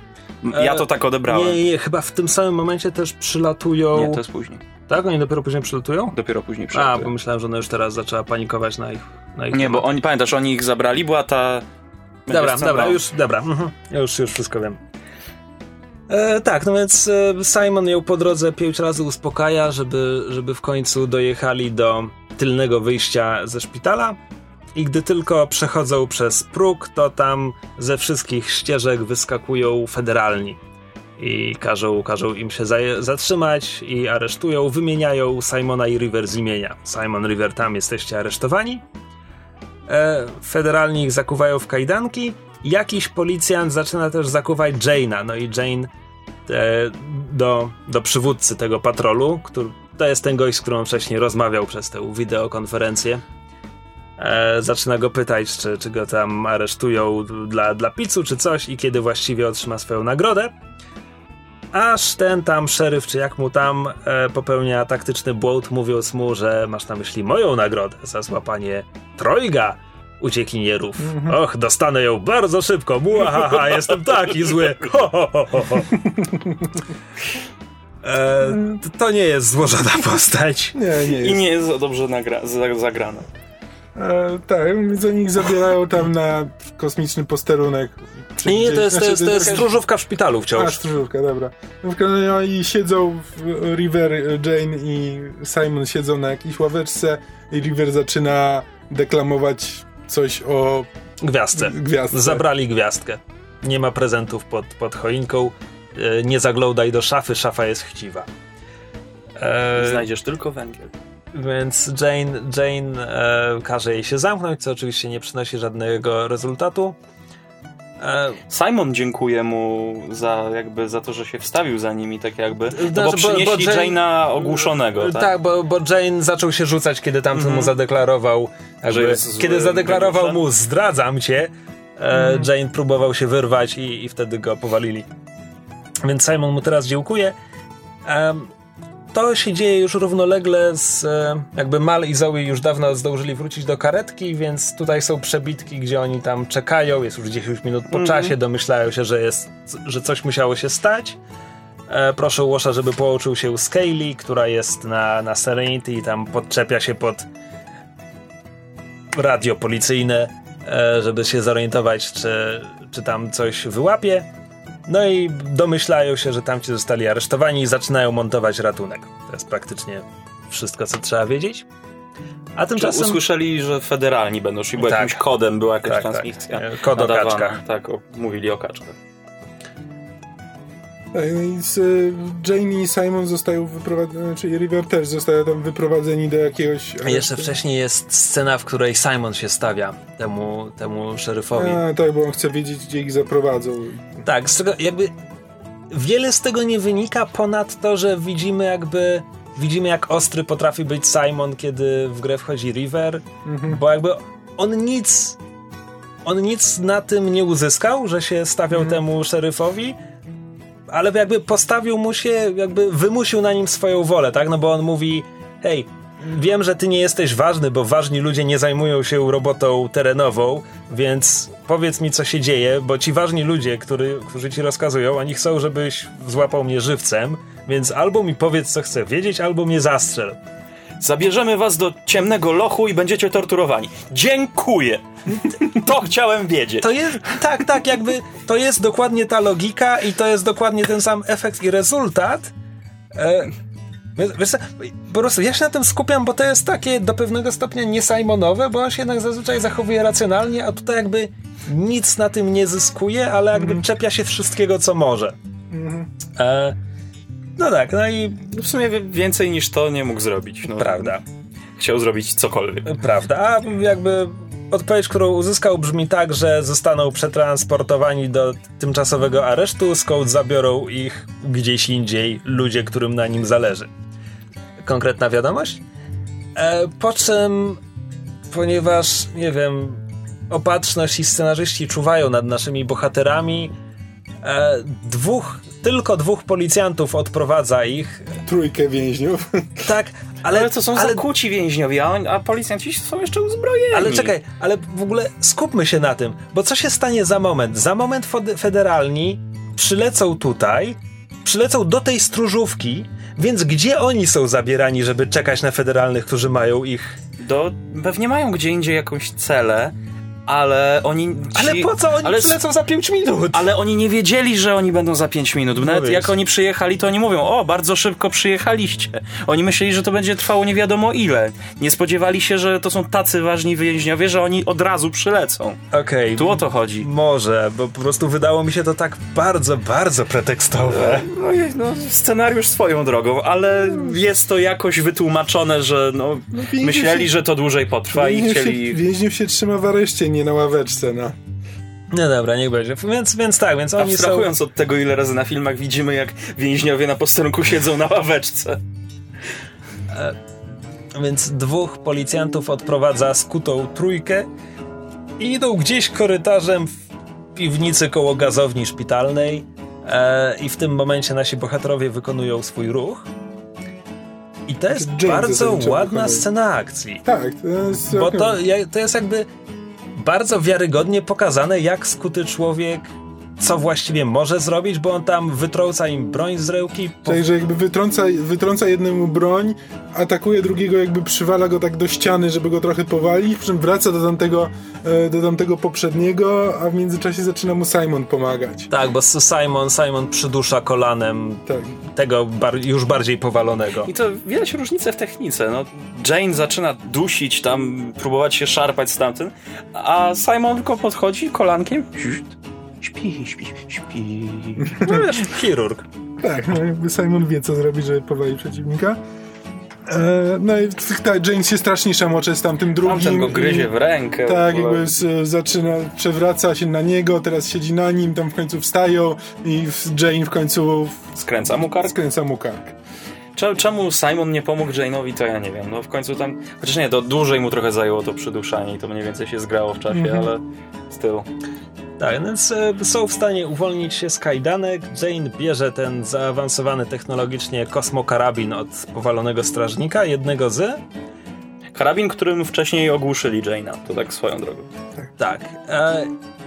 [SPEAKER 2] Ja to tak odebrałem.
[SPEAKER 1] Nie, nie, chyba w tym samym momencie też przylatują...
[SPEAKER 2] Nie, to jest później.
[SPEAKER 1] Tak? Oni dopiero później przylatują?
[SPEAKER 2] Dopiero później przylatują.
[SPEAKER 1] A, bo myślałem, że ona już teraz zaczęła panikować na ich... Na ich
[SPEAKER 2] nie, bo oni, pamiętasz, oni ich zabrali, była ta...
[SPEAKER 1] Dobra, dobra, już, dobra. Mhm. Już, już wszystko wiem. E, tak, no więc e, Simon ją po drodze pięć razy uspokaja, żeby, żeby w końcu dojechali do tylnego wyjścia ze szpitala. I gdy tylko przechodzą przez próg, to tam ze wszystkich ścieżek wyskakują federalni. I każą, każą im się zatrzymać i aresztują, wymieniają Simona i River z imienia. Simon, River, tam jesteście aresztowani. E, federalni ich zakuwają w kajdanki. Jakiś policjant zaczyna też zakuwać Jane'a. No i Jane e, do, do przywódcy tego patrolu, który, to jest ten gość, z którym wcześniej rozmawiał przez tę wideokonferencję e, zaczyna go pytać, czy, czy go tam aresztują dla, dla pizzu czy coś i kiedy właściwie otrzyma swoją nagrodę. Aż ten tam szeryf, czy jak mu tam e, popełnia taktyczny błąd, mówiąc mu, że masz na myśli moją nagrodę za złapanie trojga uciekinierów. Mm -hmm. Och, dostanę ją bardzo szybko. Muahaha, jestem taki zły. Ho, ho, ho, ho. E, to nie jest złożona postać.
[SPEAKER 3] Nie, nie jest.
[SPEAKER 2] I nie jest dobrze nagra- zagrana.
[SPEAKER 3] E, tak, więc oni ich zabierają tam na kosmiczny posterunek.
[SPEAKER 1] Nie, nie, to jest, znaczy, to jest, to jest stróżówka w szpitalu wciąż.
[SPEAKER 3] A, stróżówka, dobra. No, I siedzą River, Jane i Simon siedzą na jakiejś ławeczce i River zaczyna deklamować coś o
[SPEAKER 1] gwiazdce.
[SPEAKER 3] gwiazdce.
[SPEAKER 1] Zabrali gwiazdkę. Nie ma prezentów pod, pod choinką. E, nie zaglądaj do szafy, szafa jest chciwa.
[SPEAKER 2] E... Znajdziesz tylko węgiel.
[SPEAKER 1] Więc Jane, Jane e, każe jej się zamknąć, co oczywiście nie przynosi żadnego rezultatu.
[SPEAKER 2] E, Simon dziękuję mu za jakby za to, że się wstawił za nimi, tak jakby. No, bo znaczy, przynieśli bo, Jane, Jane'a ogłuszonego. Tak,
[SPEAKER 1] tak bo, bo Jane zaczął się rzucać, kiedy tamten mm -hmm. mu zadeklarował. Jakby, kiedy zadeklarował mu zdradzam cię, mm. Jane próbował się wyrwać i, i wtedy go powalili. Więc Simon mu teraz dziękuję. Um, to się dzieje już równolegle z e, jakby Mal i Zoe już dawno zdążyli wrócić do karetki, więc tutaj są przebitki, gdzie oni tam czekają, jest już 10 minut po mm -hmm. czasie, domyślają się, że jest, że coś musiało się stać. E, proszę Łosza, żeby połączył się z Kaylee, która jest na, na Serenity i tam podczepia się pod radio policyjne, e, żeby się zorientować, czy, czy tam coś wyłapie. No i domyślają się, że tamci zostali aresztowani i zaczynają montować ratunek. To jest praktycznie wszystko, co trzeba wiedzieć.
[SPEAKER 2] A tymczasem... Usłyszeli, że federalni będą szli, bo tak. jakimś kodem była jakaś tak, tak. transmisja.
[SPEAKER 1] Tak. Kod o kaczkach.
[SPEAKER 2] Tak, o, mówili o kaczkach.
[SPEAKER 3] I z, y, Jamie i Simon zostają wyprowadzeni, czyli River też zostają tam wyprowadzeni do jakiegoś...
[SPEAKER 1] A jeszcze wcześniej jest scena, w której Simon się stawia temu, temu szeryfowi.
[SPEAKER 3] A, tak, bo on chce wiedzieć, gdzie ich zaprowadzą.
[SPEAKER 1] Tak, z czego jakby wiele z tego nie wynika ponad to, że widzimy jakby widzimy jak ostry potrafi być Simon, kiedy w grę wchodzi River, mhm. bo jakby on nic on nic na tym nie uzyskał, że się stawiał mhm. temu szeryfowi, ale jakby postawił mu się, jakby wymusił na nim swoją wolę, tak? No bo on mówi, hej, wiem, że ty nie jesteś ważny, bo ważni ludzie nie zajmują się robotą terenową, więc powiedz mi, co się dzieje, bo ci ważni ludzie, który, którzy ci rozkazują, oni chcą, żebyś złapał mnie żywcem, więc albo mi powiedz, co chcę wiedzieć, albo mnie zastrzel.
[SPEAKER 2] Zabierzemy was do ciemnego lochu i będziecie torturowani. Dziękuję! To chciałem wiedzieć.
[SPEAKER 1] To jest, tak, tak, jakby to jest dokładnie ta logika i to jest dokładnie ten sam efekt i rezultat. E, wiesz, po prostu ja się na tym skupiam, bo to jest takie do pewnego stopnia niesajmonowe, bo on się jednak zazwyczaj zachowuje racjonalnie, a tutaj jakby nic na tym nie zyskuje, ale jakby mm. czepia się wszystkiego, co może. Mm. E, no tak, no i...
[SPEAKER 2] W sumie więcej niż to nie mógł zrobić. No.
[SPEAKER 1] Prawda.
[SPEAKER 2] Chciał zrobić cokolwiek.
[SPEAKER 1] Prawda, a jakby odpowiedź, którą uzyskał brzmi tak, że zostaną przetransportowani do tymczasowego aresztu, skąd zabiorą ich gdzieś indziej ludzie, którym na nim zależy. Konkretna wiadomość? E, po czym, ponieważ, nie wiem, opatrzność i scenarzyści czuwają nad naszymi bohaterami, e, dwóch, tylko dwóch policjantów odprowadza ich.
[SPEAKER 3] Trójkę więźniów.
[SPEAKER 1] Tak, ale,
[SPEAKER 2] Ale to są
[SPEAKER 1] ale,
[SPEAKER 2] zakuci więźniowie, a, a policjanci są jeszcze uzbrojeni.
[SPEAKER 1] ale czekaj, ale w ogóle skupmy się na tym, bo co się stanie za moment? Za moment federalni przylecą tutaj, przylecą do tej stróżówki, więc gdzie oni są zabierani, żeby czekać na federalnych, którzy mają ich...
[SPEAKER 2] Do, pewnie mają gdzie indziej jakąś celę, ale oni... Ci,
[SPEAKER 1] Ale po co oni
[SPEAKER 2] ale,
[SPEAKER 1] przylecą za 5 minut?
[SPEAKER 2] Ale oni nie wiedzieli, że oni będą za 5 minut. Nawet
[SPEAKER 1] wiesz.
[SPEAKER 2] jak oni przyjechali, to oni mówią, o, bardzo szybko przyjechaliście. Oni myśleli, że to będzie trwało nie wiadomo ile. Nie spodziewali się, że to są tacy ważni więźniowie, że oni od razu przylecą.
[SPEAKER 1] Okej.
[SPEAKER 2] Tu o to chodzi.
[SPEAKER 1] Może, bo po prostu wydało mi się to tak bardzo, bardzo pretekstowe.
[SPEAKER 2] No, no, scenariusz swoją drogą, ale jest to jakoś wytłumaczone, że no,
[SPEAKER 3] więźniów
[SPEAKER 2] myśleli,
[SPEAKER 3] się-
[SPEAKER 2] że to dłużej potrwa i
[SPEAKER 3] Więźniów się,
[SPEAKER 2] chcieli...
[SPEAKER 3] więźniów się trzyma w areszcie, nie na ławeczce, no.
[SPEAKER 1] No dobra, niech będzie. Więc, więc tak, więc oni są...
[SPEAKER 2] Abstrahując od tego, ile razy na filmach widzimy, jak więźniowie na posterunku siedzą na ławeczce.
[SPEAKER 1] Więc dwóch policjantów odprowadza skutą trójkę i idą gdzieś korytarzem w piwnicy koło gazowni szpitalnej e, i w tym momencie nasi bohaterowie wykonują swój ruch. I to jest
[SPEAKER 3] James
[SPEAKER 1] bardzo ładna
[SPEAKER 3] wykonuje.
[SPEAKER 1] scena akcji.
[SPEAKER 3] Tak, to jest...
[SPEAKER 1] Bo to, to jest jakby bardzo wiarygodnie pokazane, jak skuty człowiek co właściwie może zrobić, bo on tam wytrąca im broń z ręki. po-
[SPEAKER 3] Tak, że jakby wytrąca, wytrąca jednemu broń, atakuje drugiego, jakby przywala go tak do ściany, żeby go trochę powalić, po czym wraca do tamtego, e, do tamtego poprzedniego, a w międzyczasie zaczyna mu Simon pomagać.
[SPEAKER 1] Tak, bo Simon, Simon przydusza kolanem
[SPEAKER 3] Tak.
[SPEAKER 1] tego bar- już bardziej powalonego.
[SPEAKER 2] I to widać różnicę w technice. No, Jane zaczyna dusić tam, próbować się szarpać z tamtym, a Simon tylko podchodzi kolankiem. Śpi, śpi, śpi.
[SPEAKER 1] No chirurg.
[SPEAKER 3] Tak, no jakby Simon wie, co zrobić, żeby powalić przeciwnika. E, no i tak, James się strasznie szamocze z tamtym drugim.
[SPEAKER 2] Tamten go gryzie w rękę.
[SPEAKER 3] Tak,
[SPEAKER 2] w
[SPEAKER 3] jakby z, zaczyna, przewraca się na niego, teraz siedzi na nim, tam w końcu wstają i Jane w końcu
[SPEAKER 2] Skręca mu kark.
[SPEAKER 3] skręca mu kark.
[SPEAKER 2] Cze- Czemu Simon nie pomógł Jane'owi, to ja nie wiem. No w końcu tam... Chociaż nie, to dłużej mu trochę zajęło to przyduszanie i to mniej więcej się zgrało w czasie,
[SPEAKER 3] Mhm.
[SPEAKER 2] ale z tyłu.
[SPEAKER 1] Tak, więc e, są w stanie uwolnić się z kajdanek. Jane bierze ten zaawansowany technologicznie kosmokarabin od powalonego strażnika, jednego z.
[SPEAKER 2] Karabin, którym wcześniej ogłuszyli Jane'a. To tak swoją drogą.
[SPEAKER 1] Tak. E,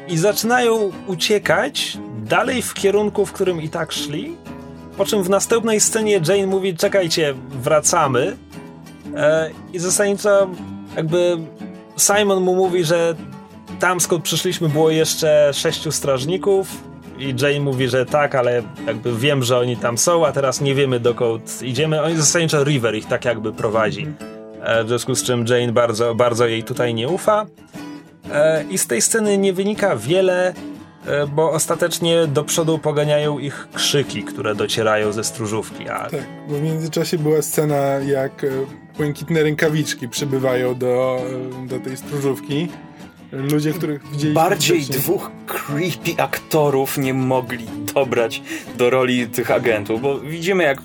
[SPEAKER 1] I zaczynają uciekać dalej w kierunku, w którym i tak szli. Po czym w następnej scenie Jane mówi: Czekajcie, wracamy. E, I zasadniczo, jakby Simon mu mówi, że tam skąd przyszliśmy było jeszcze sześciu strażników. I Jane mówi, że tak, ale jakby wiem, że oni tam są, a teraz nie wiemy dokąd idziemy. Oni zasadniczo River ich tak jakby prowadzi. E, w związku z czym Jane bardzo, bardzo jej tutaj nie ufa. E, I z tej sceny nie wynika wiele, bo ostatecznie do przodu poganiają ich krzyki, które docierają ze stróżówki. A
[SPEAKER 3] Tak, bo w międzyczasie była scena, jak e, błękitne rękawiczki przybywają do, e, do tej stróżówki. Ludzie, których widzieliśmy
[SPEAKER 2] Bardziej
[SPEAKER 3] wcześniej.
[SPEAKER 2] dwóch creepy aktorów nie mogli dobrać do roli tych agentów, bo widzimy jak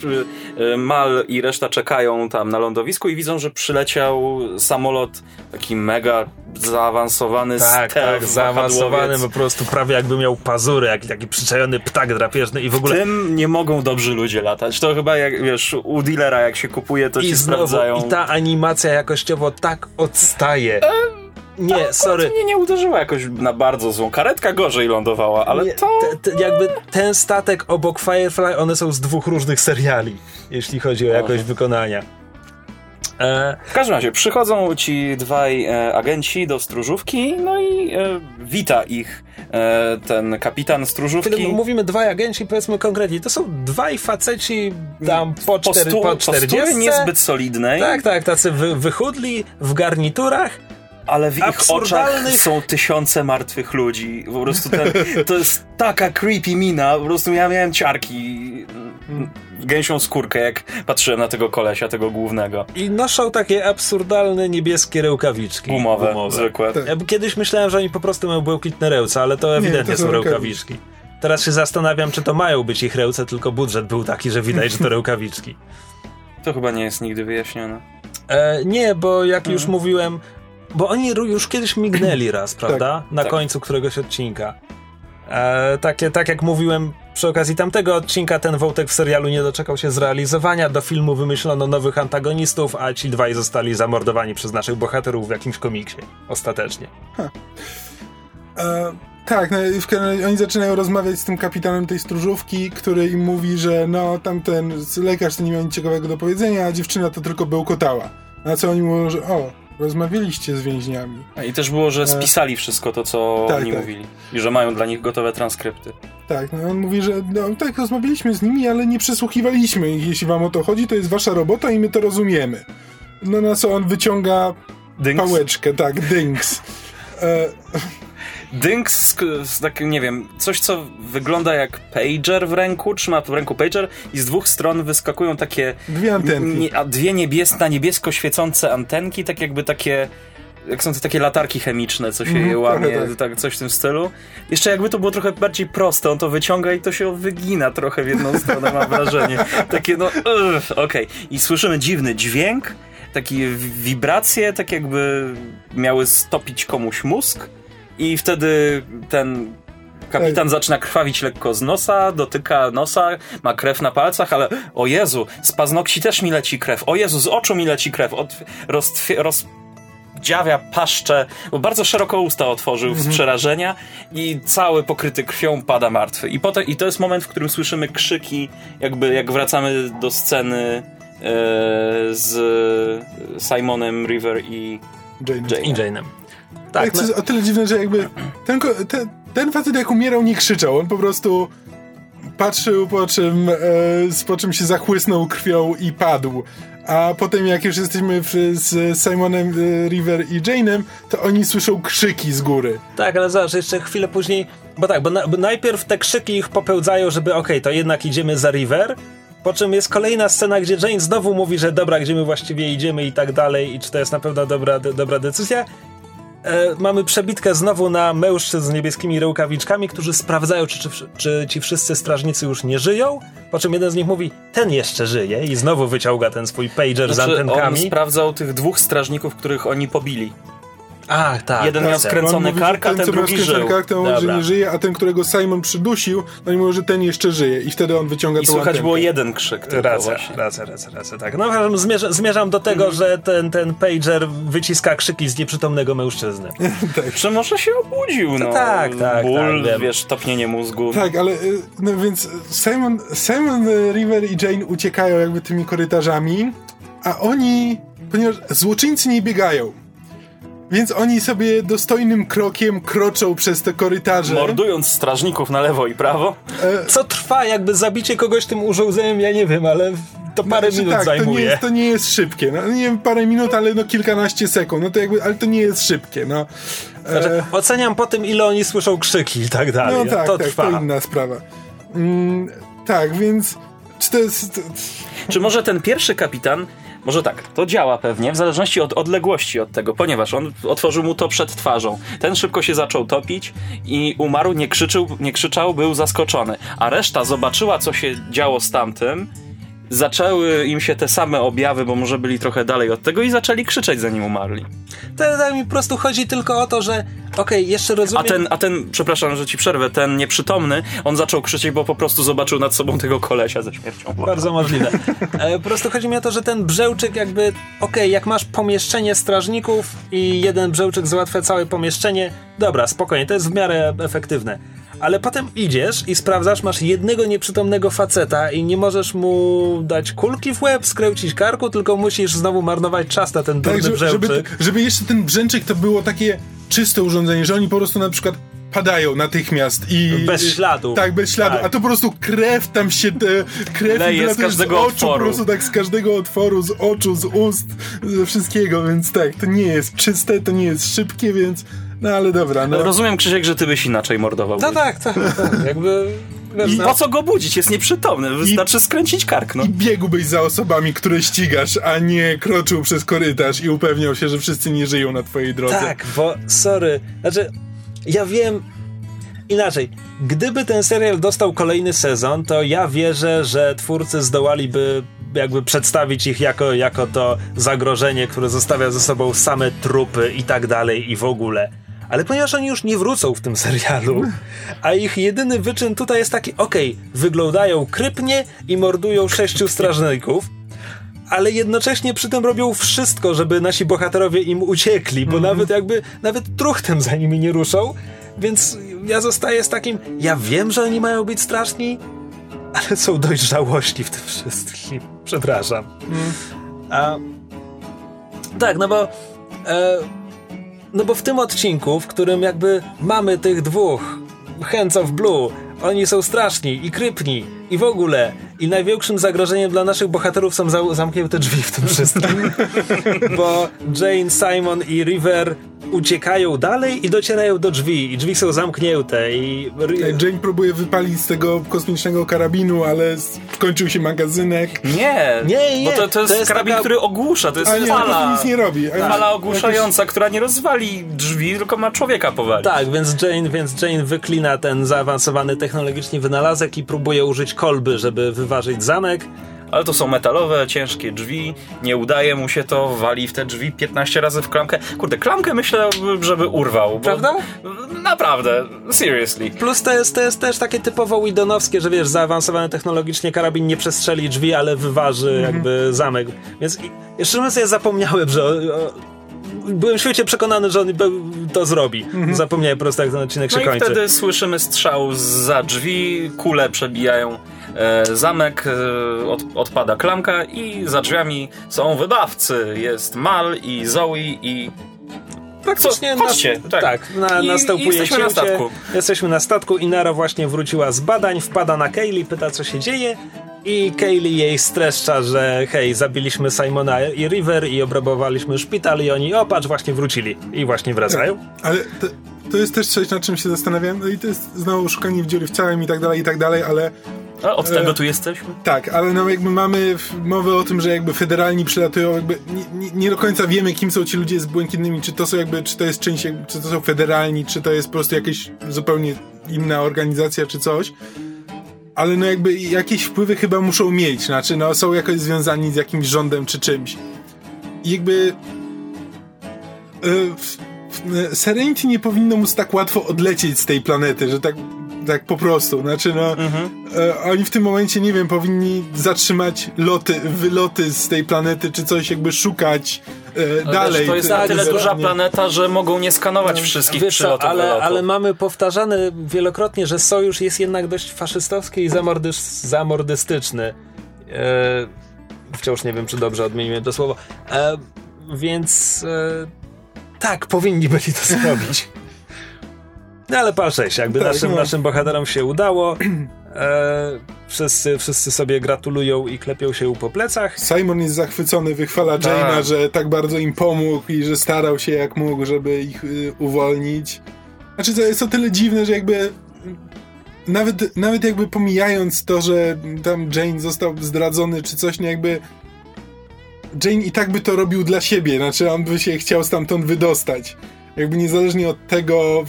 [SPEAKER 2] y, Mal i reszta czekają tam na lądowisku i widzą, że przyleciał samolot taki mega zaawansowany
[SPEAKER 1] tak,
[SPEAKER 2] stealth
[SPEAKER 1] tak, zaawansowany, po prostu prawie jakby miał pazury, jak taki przyczajony ptak drapieżny i w ogóle...
[SPEAKER 2] Tym nie mogą dobrzy ludzie latać. To chyba jak, wiesz, u dealera jak się kupuje, to
[SPEAKER 1] I
[SPEAKER 2] się
[SPEAKER 1] znowu,
[SPEAKER 2] sprawdzają.
[SPEAKER 1] i ta animacja jakościowo tak odstaje. Nie, sorry.
[SPEAKER 2] Mnie nie uderzyła jakoś na bardzo złą. Karetka gorzej lądowała, ale
[SPEAKER 1] Nie,
[SPEAKER 2] to...
[SPEAKER 1] te, te, jakby ten statek obok Firefly, one są z dwóch różnych seriali, jeśli chodzi o jakość wykonania. E,
[SPEAKER 2] W każdym razie, przychodzą ci dwaj e, agenci do stróżówki, no i e, wita ich e, ten kapitan stróżówki.
[SPEAKER 1] kiedy mówimy dwaj agenci, powiedzmy konkretnie, to są dwaj faceci tam po, cztery,
[SPEAKER 2] Postu,
[SPEAKER 1] po
[SPEAKER 2] postury
[SPEAKER 1] 40.
[SPEAKER 2] niezbyt solidnej.
[SPEAKER 1] Tak, tak, tacy wy, wychudli w garniturach.
[SPEAKER 2] Ale w ich oczach są tysiące martwych ludzi. Po prostu ten, to jest taka creepy mina. Po prostu ja miałem ciarki gęsią skórkę, jak patrzyłem na tego kolesia, tego głównego.
[SPEAKER 1] I noszą takie absurdalne niebieskie rękawiczki.
[SPEAKER 2] Gumowe, gumowe. zwykłe.
[SPEAKER 1] Ja kiedyś myślałem, że oni po prostu mają błękitne ręce, ale to ewidentnie Nie, to są rękawiczki. Teraz się zastanawiam, czy to mają być ich ręce, tylko budżet był taki, że widać, że to rękawiczki.
[SPEAKER 2] To chyba nie jest nigdy wyjaśnione.
[SPEAKER 1] E, nie, bo jak mhm. już mówiłem, bo oni już kiedyś mignęli raz, prawda? Tak, Na tak. końcu któregoś odcinka. E, takie, tak jak mówiłem przy okazji tamtego odcinka, ten wątek w serialu nie doczekał się zrealizowania. Do filmu wymyślono nowych antagonistów, a ci dwaj zostali zamordowani przez naszych bohaterów w jakimś komiksie. Ostatecznie.
[SPEAKER 3] E, tak, no, oni zaczynają rozmawiać z tym kapitanem tej stróżówki, który im mówi, że no tamten lekarz to nie miał nic ciekawego do powiedzenia, a dziewczyna to tylko bełkotała. Na co oni mówią, że o, rozmawialiście z więźniami.
[SPEAKER 2] I też było, że e, spisali wszystko to, co tak, oni tak. mówili. I że mają dla nich gotowe transkrypty.
[SPEAKER 3] Tak, no on mówi, że no tak, rozmawialiśmy z nimi, ale nie przesłuchiwaliśmy ich. Jeśli wam o to chodzi, to jest wasza robota i my to rozumiemy. No na co on wyciąga dynks? pałeczkę, tak, dynks. e
[SPEAKER 2] Dynks, tak nie wiem, coś co wygląda jak pager w ręku, trzyma w ręku pager i z dwóch stron wyskakują takie...
[SPEAKER 3] Dwie antenki.
[SPEAKER 2] Nie, a dwie niebies, na niebiesko świecące antenki, tak jakby takie jak są to takie latarki chemiczne, co się mm, je łamie, tak. tak. coś w tym stylu. Jeszcze jakby to było trochę bardziej proste, on to wyciąga i to się wygina trochę w jedną stronę, mam wrażenie. Takie no, okej. Okay. I słyszymy dziwny dźwięk, takie wibracje, tak jakby miały stopić komuś mózg i wtedy ten kapitan zaczyna krwawić lekko z nosa, dotyka nosa, ma krew na palcach, ale o Jezu, z paznokci też mi leci krew, o Jezu, z oczu mi leci krew, Od, roztwie, roz, dziawia paszczę, bo bardzo szeroko usta otworzył z mhm. przerażenia i cały pokryty krwią pada martwy. I, potem, I to jest moment, w którym słyszymy krzyki, jakby jak wracamy do sceny e, z Simonem River i
[SPEAKER 1] Jane'em. I
[SPEAKER 3] Tak, jest o tyle dziwne, że jakby ten, ten, ten facet jak umierał nie krzyczał, on po prostu patrzył po czym, e, po czym się zachłysnął krwią i padł. A potem jak już jesteśmy z Simonem e, River i Jane'em, to oni słyszą krzyki z góry.
[SPEAKER 1] Tak, ale zobacz, jeszcze chwilę później, bo tak, bo, na, bo najpierw te krzyki ich popełdzają, żeby okej, okay, to jednak idziemy za River, po czym jest kolejna scena, gdzie Jane znowu mówi, że dobra, gdzie my właściwie idziemy i tak dalej, i czy to jest na pewno dobra, dobra decyzja. E, mamy przebitkę znowu na mężczyzn z niebieskimi rękawiczkami, którzy sprawdzają, czy, czy, czy, ci wszyscy strażnicy już nie żyją. Po czym jeden z nich mówi, ten jeszcze żyje, i znowu wyciąga ten swój pager znaczy, z antenkami.
[SPEAKER 2] On sprawdzał tych dwóch strażników, których oni pobili.
[SPEAKER 1] Ach, tak.
[SPEAKER 2] Jeden miał skręcony kark, a ten, ten drugi żył.
[SPEAKER 3] Kark, ten mówi, że nie żyje, a ten, którego Simon przydusił, no i mówi, że ten jeszcze żyje. I wtedy on wyciąga I
[SPEAKER 2] tą słychać było jeden krzyk.
[SPEAKER 1] Racja, racja, racja, racja, tak. No zmierzam, zmierzam do tego, mm. że ten, ten pager wyciska krzyki z nieprzytomnego mężczyzny.
[SPEAKER 2] tak. Że może się obudził, no.
[SPEAKER 1] tak, tak.
[SPEAKER 2] Ból,
[SPEAKER 1] tak,
[SPEAKER 2] wiesz, topnienie mózgu.
[SPEAKER 3] Tak, ale y, no więc Simon, Simon River i Jane uciekają jakby tymi korytarzami, a oni, ponieważ złoczyńcy nie biegają, więc oni sobie dostojnym krokiem kroczą przez te korytarze.
[SPEAKER 2] Mordując strażników na lewo i prawo.
[SPEAKER 1] E... Co trwa, jakby zabicie kogoś tym urządzeniem, ja nie wiem, ale to parę znaczy, minut
[SPEAKER 3] tak,
[SPEAKER 1] zajmuje.
[SPEAKER 3] To nie, jest, to nie jest szybkie. No, nie wiem, parę minut, ale no kilkanaście sekund. No to jakby, ale to nie jest szybkie. No.
[SPEAKER 1] Znaczy, e... oceniam po tym, ile oni słyszą krzyki i tak dalej.
[SPEAKER 3] No tak,
[SPEAKER 1] to
[SPEAKER 3] tak,
[SPEAKER 1] trwa.
[SPEAKER 3] to inna sprawa. Mm, tak, więc czy to jest...
[SPEAKER 2] Czy może ten pierwszy kapitan może tak, to działa pewnie, w zależności od odległości od tego, ponieważ on otworzył mu to przed twarzą. Ten szybko się zaczął topić i umarł, nie, krzyczył, nie krzyczał, był zaskoczony. A reszta zobaczyła, co się działo z tamtym zaczęły im się te same objawy, bo może byli trochę dalej od tego i zaczęli krzyczeć zanim umarli.
[SPEAKER 1] To mi po prostu chodzi tylko o to, że okej, okay, jeszcze rozumiem...
[SPEAKER 2] A ten, a ten, przepraszam, że ci przerwę, ten nieprzytomny, on zaczął krzyczeć, bo po prostu zobaczył nad sobą tego kolesia ze śmiercią.
[SPEAKER 1] Bardzo możliwe. E, po prostu chodzi mi o to, że ten brzełczyk jakby, okej, okay, jak masz pomieszczenie strażników i jeden brzełczyk załatwia całe pomieszczenie, dobra, spokojnie, to jest w miarę efektywne ale potem idziesz i sprawdzasz, masz jednego nieprzytomnego faceta i nie możesz mu dać kulki w łeb, skręcić karku, tylko musisz znowu marnować czas na ten tak, durny
[SPEAKER 3] żeby, żeby, jeszcze ten brzęczyk to było takie czyste urządzenie, że oni po prostu na przykład padają natychmiast i...
[SPEAKER 1] Bez śladu.
[SPEAKER 3] Tak, bez śladu,
[SPEAKER 1] Tak.
[SPEAKER 3] a to po prostu krew tam się, te, krew
[SPEAKER 2] Leje z każdego
[SPEAKER 3] oczu,
[SPEAKER 2] otworu.
[SPEAKER 3] po prostu tak z każdego otworu, z oczu, z ust, ze wszystkiego, więc tak, to nie jest czyste, to nie jest szybkie, więc... No ale dobra, no.
[SPEAKER 2] Rozumiem, Krzysiek, że ty byś inaczej mordował.
[SPEAKER 1] No tak, tak, tak. Jakby...
[SPEAKER 2] I po co go budzić? Jest nieprzytomny. Wystarczy skręcić kark, no.
[SPEAKER 3] I biegłbyś za osobami, które ścigasz, a nie kroczył przez korytarz i upewniał się, że wszyscy nie żyją na twojej drodze.
[SPEAKER 1] Tak, bo sorry, znaczy ja wiem inaczej. Gdyby ten serial dostał kolejny sezon, to ja wierzę, że twórcy zdołaliby jakby przedstawić ich jako, jako to zagrożenie, które zostawia ze sobą same trupy i tak dalej i w ogóle. Ale ponieważ oni już nie wrócą w tym serialu, a ich jedyny wyczyn tutaj jest taki, okej, wyglądają krypnie i mordują sześciu strażników, ale jednocześnie przy tym robią wszystko, żeby nasi bohaterowie im uciekli, bo nawet jakby, nawet truchtem za nimi nie ruszą, więc ja zostaję z takim, ja wiem, że oni mają być straszni, ale są dość żałości w tym wszystkim. Przepraszam. A, tak, no bo e, no bo w tym odcinku, w którym jakby mamy tych dwóch Hands of Blue, oni są straszni i krypni i w ogóle i największym zagrożeniem dla naszych bohaterów są za- zamknięte drzwi w tym wszystkim. Bo Jane, Simon i River uciekają dalej i docierają do drzwi i drzwi są zamknięte i...
[SPEAKER 3] Tak, Jane próbuje wypalić z tego kosmicznego karabinu, ale skończył się magazynek.
[SPEAKER 2] Nie,
[SPEAKER 1] Nie, nie,
[SPEAKER 2] bo to, to jest
[SPEAKER 1] to jest
[SPEAKER 2] karabin,
[SPEAKER 1] taka-
[SPEAKER 2] który ogłusza, to jest
[SPEAKER 3] nie,
[SPEAKER 2] fala.
[SPEAKER 3] nic nie robi. A
[SPEAKER 2] Fala ogłuszająca, która nie rozwali drzwi, tylko ma człowieka powalić.
[SPEAKER 1] Tak, więc Jane, więc Jane wyklina ten zaawansowany technologicznie wynalazek i próbuje użyć kolby, żeby wyważyć zamek.
[SPEAKER 2] Ale to są metalowe, ciężkie drzwi, nie udaje mu się to, wali w te drzwi 15 razy w klamkę. Kurde, klamkę myślę, żeby urwał.
[SPEAKER 1] Prawda?
[SPEAKER 2] Naprawdę, seriously.
[SPEAKER 1] Plus to jest, to jest też takie typowo Widonowskie, że wiesz, zaawansowany technologicznie karabin nie przestrzeli drzwi, ale wyważy jakby zamek. Więc i- jeszcze raz ja zapomniałem, że... O, byłem świecie przekonany, że on to zrobi. Zapomniałem po prostu, jak ten odcinek
[SPEAKER 2] No
[SPEAKER 1] się
[SPEAKER 2] i
[SPEAKER 1] kończy.
[SPEAKER 2] wtedy słyszymy strzał za drzwi, kule przebijają zamek, e, od, odpada klamka i za drzwiami są wybawcy. Jest Mal i Zoe i
[SPEAKER 1] Praktycznie
[SPEAKER 2] Co? Chodźcie,
[SPEAKER 1] nas-
[SPEAKER 2] tak.
[SPEAKER 1] tak, na,
[SPEAKER 2] I-
[SPEAKER 1] następuje
[SPEAKER 2] i jesteśmy na
[SPEAKER 1] cięcie.
[SPEAKER 2] statku.
[SPEAKER 1] Jesteśmy na statku i Nara właśnie wróciła z badań, wpada na Kaylee, pyta co się dzieje i Kaylee jej streszcza, że hej, zabiliśmy Simona i River i obrabowaliśmy szpital i oni, o patrz, właśnie wrócili i właśnie wracają.
[SPEAKER 3] Ale to, to jest też coś, nad czym się zastanawiam. No i to jest znowu szukanie w dziury w całym i tak dalej, i tak dalej, ale
[SPEAKER 2] A od
[SPEAKER 1] E.
[SPEAKER 2] tego tu jesteśmy?
[SPEAKER 3] tak, ale no jakby mamy mowę o tym, że jakby federalni przylatują, jakby nie, nie, nie do końca wiemy, kim są ci ludzie z błękitnymi, czy to są jakby, czy to jest część, jakby- czy to są federalni, czy to jest po prostu jakaś zupełnie inna organizacja, czy coś. Ale no jakby jakieś wpływy chyba muszą mieć, znaczy no są jakoś związani z jakimś rządem czy czymś. I jakby w- Serenity nie powinno móc tak łatwo odlecieć z tej planety, że tak, tak po prostu. Znaczy, no, e, oni w tym momencie, nie wiem, powinni zatrzymać loty, wyloty z tej planety, czy coś jakby szukać e,
[SPEAKER 2] Ale
[SPEAKER 3] dalej.
[SPEAKER 2] wiesz, to jest
[SPEAKER 3] Ty-
[SPEAKER 2] na tyle
[SPEAKER 3] ty-
[SPEAKER 2] duża planeta, że mogą nie skanować wszystkich
[SPEAKER 1] Wiesz
[SPEAKER 2] przylotów
[SPEAKER 1] ale, ale mamy powtarzane wielokrotnie, że sojusz jest jednak dość faszystowski i zamordys- zamordystyczny. E, wciąż nie wiem, czy dobrze odmieniłem to słowo. E, więc e, tak, powinni byli to zrobić. No ale pal 6, jakby
[SPEAKER 3] Tak,
[SPEAKER 1] naszym,
[SPEAKER 3] no.
[SPEAKER 1] naszym bohaterom się udało. E, wszyscy, wszyscy sobie gratulują i klepią się po plecach.
[SPEAKER 3] Simon jest zachwycony, wychwala
[SPEAKER 2] Tak.
[SPEAKER 3] Jane'a, że tak bardzo im pomógł i że starał się jak mógł, żeby ich y, uwolnić. Znaczy, to jest o tyle dziwne, że jakby nawet, nawet jakby pomijając to, że tam Jane został zdradzony czy coś, no jakby Jane i tak by to robił dla siebie, znaczy on by się chciał stamtąd wydostać. Jakby niezależnie od tego,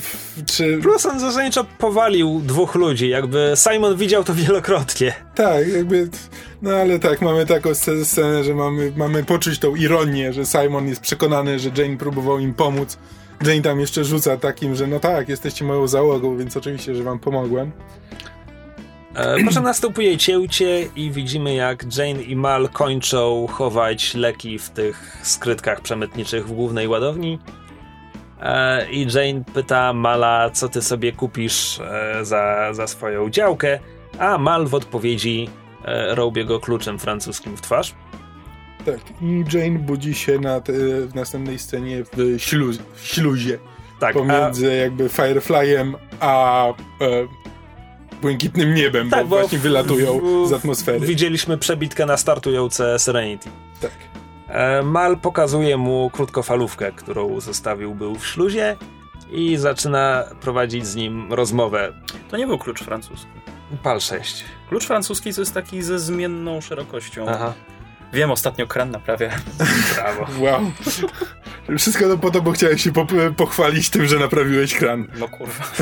[SPEAKER 3] czy...
[SPEAKER 1] Plus on zasadniczo powalił dwóch ludzi, jakby Simon widział to wielokrotnie.
[SPEAKER 3] Tak, jakby. No ale tak, mamy taką sce- scenę, że mamy, mamy poczuć tą ironię, że Simon jest przekonany, że Jane próbował im pomóc. Jane tam jeszcze rzuca takim, że no tak, jesteście moją załogą, więc oczywiście, że wam pomogłem.
[SPEAKER 1] E, następuje cięcie i widzimy jak Jane i Mal kończą chować leki w tych skrytkach przemytniczych w głównej ładowni. E, I Jane pyta Mala, co ty sobie kupisz e, za, za swoją działkę, a Mal w odpowiedzi e, robię go kluczem francuskim w twarz.
[SPEAKER 3] Tak, i Jane budzi się na te, w następnej scenie w, śluz, w śluzie.
[SPEAKER 1] Tak, a,
[SPEAKER 3] Pomiędzy jakby Fireflyem a e, błękitnym niebem,
[SPEAKER 1] Tak,
[SPEAKER 3] bo,
[SPEAKER 1] bo
[SPEAKER 3] właśnie wylatują
[SPEAKER 1] w-
[SPEAKER 3] z atmosfery.
[SPEAKER 1] Widzieliśmy przebitkę na startujące Serenity.
[SPEAKER 3] Tak.
[SPEAKER 1] E, Mal pokazuje mu krótkofalówkę, którą zostawił był w śluzie i zaczyna prowadzić z nim rozmowę.
[SPEAKER 2] To nie był klucz francuski.
[SPEAKER 1] Pal 6.
[SPEAKER 2] Klucz francuski to jest taki ze zmienną szerokością.
[SPEAKER 1] Aha,
[SPEAKER 2] Wiem, ostatnio kran naprawia.
[SPEAKER 1] brawo.
[SPEAKER 3] Wow. Wszystko to po to, bo chciałem się po, pochwalić tym, że naprawiłeś kran.
[SPEAKER 2] No kurwa.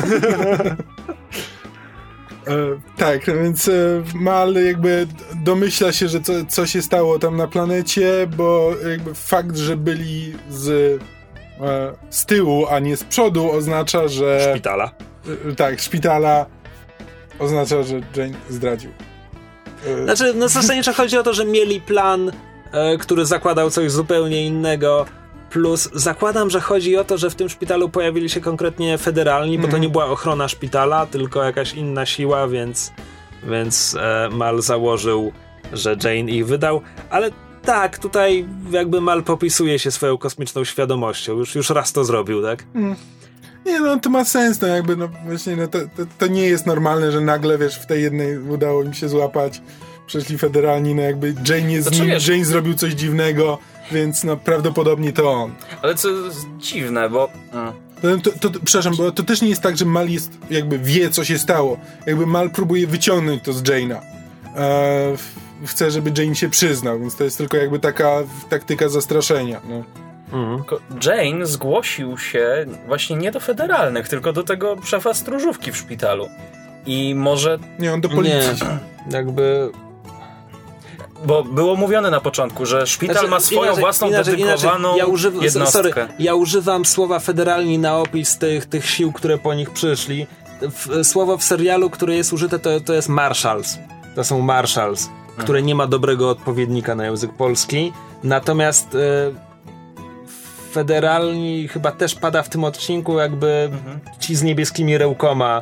[SPEAKER 3] E, tak, no więc e, Mal jakby domyśla się, że co, co się stało tam na planecie, bo jakby fakt, że byli z, e, z tyłu, a nie z przodu oznacza, że...
[SPEAKER 1] Szpitala.
[SPEAKER 3] tak, szpitala oznacza, że Jane zdradził.
[SPEAKER 1] Znaczy, no zasadniczo chodzi o to, że mieli plan, który zakładał coś zupełnie innego. Plus zakładam, że chodzi o to, że w tym szpitalu pojawili się konkretnie federalni, bo to
[SPEAKER 3] Mhm.
[SPEAKER 1] nie była ochrona szpitala, tylko jakaś inna siła, więc, więc e, Mal założył, że Jane ich wydał. Ale tak, tutaj jakby Mal popisuje się swoją kosmiczną świadomością. Już, już raz to zrobił, tak?
[SPEAKER 3] Nie no, to ma sens, no jakby, no właśnie, no to, to, to nie jest normalne, że nagle, wiesz, w tej jednej udało im się złapać, przeszli federalni, no jakby Jane jest z
[SPEAKER 2] Znaczy,
[SPEAKER 3] Jane zrobił coś dziwnego, więc no prawdopodobnie to on.
[SPEAKER 2] Ale co jest dziwne, bo... Mm.
[SPEAKER 3] To, to, to, przepraszam, bo to też nie jest tak, że Mal jest, jakby wie, co się stało. Jakby Mal próbuje wyciągnąć to z Jane'a. E, chce, żeby Jane się przyznał, więc to jest tylko jakby taka taktyka zastraszenia. No.
[SPEAKER 1] Mhm.
[SPEAKER 2] Tylko Jane zgłosił się właśnie nie do federalnych, tylko do tego szefa stróżówki w szpitalu. I może...
[SPEAKER 3] Nie, on do policji.
[SPEAKER 1] Nie, jakby
[SPEAKER 2] Bo było mówione na początku, że szpital
[SPEAKER 1] Znaczy,
[SPEAKER 2] ma swoją
[SPEAKER 1] inaczej-
[SPEAKER 2] własną
[SPEAKER 1] inaczej-
[SPEAKER 2] dedykowaną
[SPEAKER 1] inaczej, ja używam,
[SPEAKER 2] jednostkę.
[SPEAKER 1] Sorry, ja używam słowa federalni na opis tych, tych sił, które po nich przyszli. Słowo w serialu, które jest użyte, to, to jest marshals. To są marshals, które nie ma dobrego odpowiednika na język polski. Natomiast e, federalni chyba też pada w tym odcinku, jakby ci z niebieskimi rełkoma.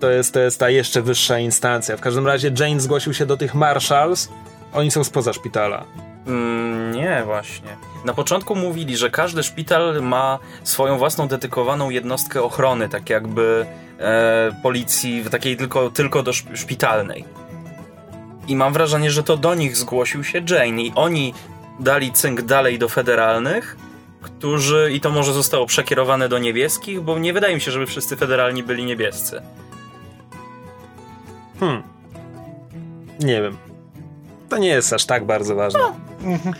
[SPEAKER 1] To jest, to jest ta jeszcze wyższa instancja. W każdym razie Jane zgłosił się do tych marshals. Oni są spoza szpitala.
[SPEAKER 2] Mm, nie, właśnie. Na początku mówili, że każdy szpital ma swoją własną dedykowaną jednostkę ochrony, tak jakby e, policji, takiej tylko, tylko do szp- szpitalnej. I mam wrażenie, że to do nich zgłosił się Jane i oni dali cynk dalej do federalnych, którzy, i to może zostało przekierowane do niebieskich, bo nie wydaje mi się, żeby wszyscy federalni byli niebiescy.
[SPEAKER 1] Hmm. Nie wiem. To nie jest aż tak bardzo ważne.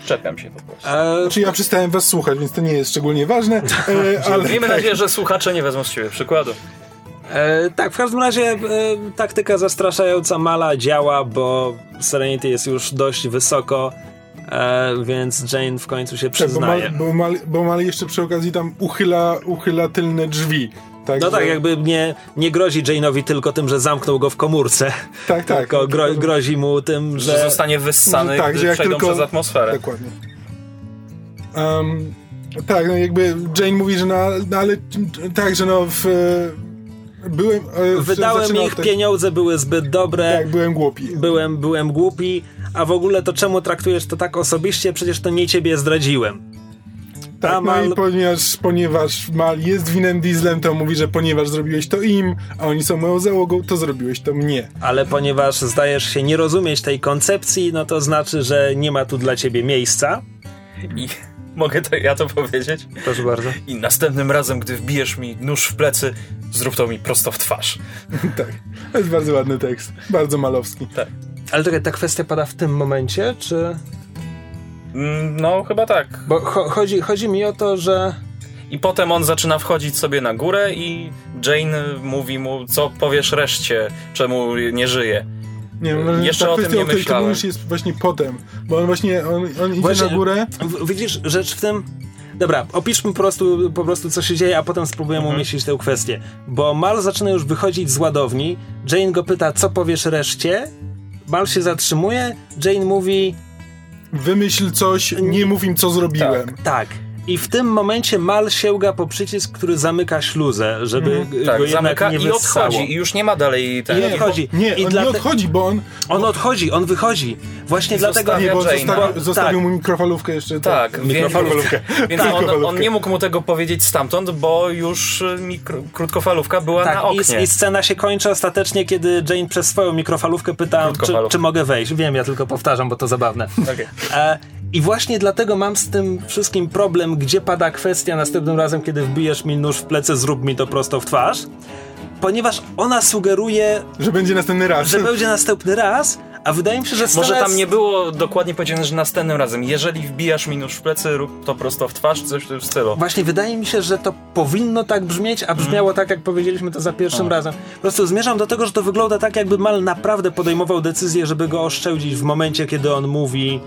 [SPEAKER 2] Czepiam się po prostu.
[SPEAKER 1] E,
[SPEAKER 3] Znaczy ja przestałem was słuchać, więc to nie jest szczególnie ważne, e, ale
[SPEAKER 2] Miejmy
[SPEAKER 3] tak,
[SPEAKER 2] nadzieję, że słuchacze nie wezmą z ciebie przykładu.
[SPEAKER 1] e, tak, w każdym razie e, taktyka zastraszająca Mala działa, bo Serenity jest już dość wysoko, e, więc Jane w końcu się
[SPEAKER 3] tak, bo,
[SPEAKER 1] przyznaje.
[SPEAKER 3] mal, bo, mal, bo mal jeszcze przy okazji tam uchyla, uchyla tylne drzwi. Tak,
[SPEAKER 1] No tak, jakby nie, nie grozi Jane'owi tylko tym, że zamknął go w komórce,
[SPEAKER 3] tak, tak.
[SPEAKER 1] tylko gro, grozi mu tym,
[SPEAKER 2] Że
[SPEAKER 1] że...
[SPEAKER 2] zostanie wyssany,
[SPEAKER 3] tak, że
[SPEAKER 2] gdy
[SPEAKER 3] jak
[SPEAKER 2] przejdą
[SPEAKER 3] tylko-
[SPEAKER 2] przez atmosferę.
[SPEAKER 3] Dokładnie. Um, tak, no jakby Jane mówi, że no, no ale tak, że no w, byłem... e, w-
[SPEAKER 1] Wydałem ich, pieniądze były zbyt dobre,
[SPEAKER 3] Tak, byłem głupi.
[SPEAKER 1] byłem, byłem głupi, a w ogóle to czemu traktujesz to tak osobiście? Przecież to nie ciebie zdradziłem.
[SPEAKER 3] Tak, no i ponieważ, ponieważ Mal jest winem Dieslem, to mówi, że ponieważ zrobiłeś to im, a oni są moją załogą, to zrobiłeś to mnie.
[SPEAKER 1] Ale ponieważ zdajesz się nie rozumieć tej koncepcji, no to znaczy, że nie ma tu dla ciebie miejsca.
[SPEAKER 2] I mogę to, ja to powiedzieć?
[SPEAKER 1] Proszę bardzo.
[SPEAKER 2] I następnym razem, gdy wbijesz mi nóż w plecy, zrób to mi prosto w twarz.
[SPEAKER 3] tak, to jest bardzo ładny tekst, bardzo malowski.
[SPEAKER 1] Ale czekaj, ta kwestia pada w tym momencie, czy...
[SPEAKER 2] Mm, No, chyba tak.
[SPEAKER 1] Bo cho chodzi, chodzi mi o to, że...
[SPEAKER 2] I potem on zaczyna wchodzić sobie na górę i Jane mówi mu, co powiesz reszcie, czemu nie żyje.
[SPEAKER 3] Nie, wiem,
[SPEAKER 2] Jeszcze
[SPEAKER 3] ta
[SPEAKER 2] o tym nie
[SPEAKER 3] której ty
[SPEAKER 2] myślałem.
[SPEAKER 3] mówisz, jest właśnie potem, bo on właśnie, on, on idzie
[SPEAKER 1] Właśnie-
[SPEAKER 3] na górę,
[SPEAKER 1] Widzisz, rzecz w tym... Dobra, opiszmy po prostu, po prostu co się dzieje, a potem spróbujemy umieścić tę kwestię. Bo Mal zaczyna już wychodzić z ładowni, Jane go pyta, co powiesz reszcie? Mal się zatrzymuje, Jane mówi,
[SPEAKER 3] wymyśl coś, nie mów im, co zrobiłem.
[SPEAKER 1] tak. I w tym momencie Mal sięga po przycisk, który zamyka śluzę, żeby
[SPEAKER 2] Tak,
[SPEAKER 1] go jednak
[SPEAKER 2] zamyka
[SPEAKER 1] nie
[SPEAKER 2] i
[SPEAKER 1] wyssało.
[SPEAKER 2] odchodzi. I już nie ma dalej ten...
[SPEAKER 1] Nie odchodzi.
[SPEAKER 3] Nie,
[SPEAKER 1] I
[SPEAKER 3] on
[SPEAKER 1] dla
[SPEAKER 3] nie odchodzi, bo on...
[SPEAKER 1] On odchodzi, on wychodzi. Właśnie dlatego...
[SPEAKER 3] Nie, bo
[SPEAKER 2] Jane'a.
[SPEAKER 3] zostawił, zostawił
[SPEAKER 1] Tak.
[SPEAKER 3] mu mikrofalówkę jeszcze.
[SPEAKER 2] Tak, więc,
[SPEAKER 1] Mikrofalówkę.
[SPEAKER 2] więc on, on
[SPEAKER 3] Mikrofalówkę.
[SPEAKER 2] nie mógł mu tego powiedzieć stamtąd, bo już y, mikro, krótkofalówka była
[SPEAKER 1] Tak,
[SPEAKER 2] na oknie.
[SPEAKER 1] i, i scena się kończy ostatecznie, kiedy Jane przez swoją mikrofalówkę pyta, czy, czy mogę wejść. Wiem, ja tylko powtarzam, bo to zabawne.
[SPEAKER 2] Okej.
[SPEAKER 1] E, I właśnie dlatego mam z tym wszystkim problem, gdzie pada kwestia następnym razem, kiedy wbijesz mi nóż w plecy, zrób mi to prosto w twarz. Ponieważ ona sugeruje,
[SPEAKER 3] Że będzie następny raz.
[SPEAKER 1] że będzie następny raz, a wydaje mi się, że
[SPEAKER 2] Może tam nie było dokładnie powiedziane, że następnym razem, jeżeli wbijasz mi nóż w plecy, rób to prosto w twarz, coś w tym stylu.
[SPEAKER 1] Właśnie wydaje mi się, że to powinno tak brzmieć, a brzmiało tak, jak powiedzieliśmy to za pierwszym razem. Po prostu zmierzam do tego, że to wygląda tak, jakby Mal naprawdę podejmował decyzję, żeby go oszczędzić w momencie, kiedy on mówi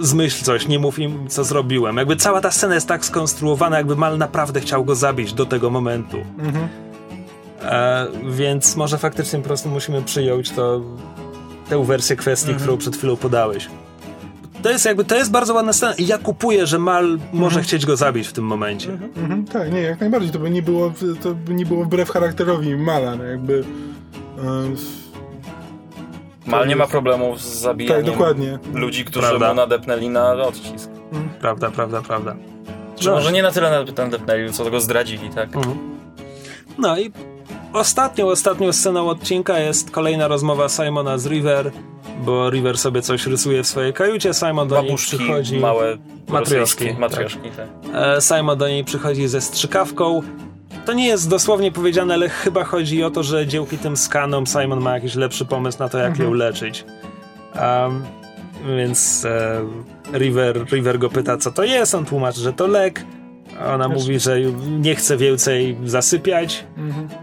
[SPEAKER 1] zmyśl coś, nie mów im, co zrobiłem. Jakby cała ta scena jest tak skonstruowana, jakby Mal naprawdę chciał go zabić do tego momentu. E, więc może faktycznie po prostu musimy przyjąć to, tę wersję kwestii, którą przed chwilą podałeś. To jest jakby, to jest bardzo ładna scena i ja kupuję, że Mal może chcieć go zabić w tym momencie.
[SPEAKER 3] Mhm, tak, nie, jak najbardziej. To by nie było, to by nie było wbrew charakterowi Mala, no jakby... e,
[SPEAKER 2] Mal nie ma problemów z zabijaniem
[SPEAKER 3] Tak, dokładnie.
[SPEAKER 2] ludzi, którzy
[SPEAKER 1] Prawda.
[SPEAKER 2] mu nadepnęli na odcisk.
[SPEAKER 1] Prawda, prawda, prawda.
[SPEAKER 2] Czy może nie na tyle nadepnęli, co go zdradzili, tak?
[SPEAKER 1] Mhm. No i ostatnią, ostatnią sceną odcinka jest kolejna rozmowa Simona z River, bo River sobie coś rysuje w swojej kajucie, Simon do niej
[SPEAKER 2] Babuszki,
[SPEAKER 1] przychodzi...
[SPEAKER 2] małe
[SPEAKER 1] Matrioszki,
[SPEAKER 2] matrioszki. Tak.
[SPEAKER 1] E, Simon do niej przychodzi ze strzykawką. To nie jest dosłownie powiedziane, ale chyba chodzi o to, że dzięki tym skanom Simon ma jakiś lepszy pomysł na to, jak ją leczyć. Um, więc e, River, River go pyta, co to jest. On tłumaczy, że to lek. Ona mówi, że nie chce więcej zasypiać.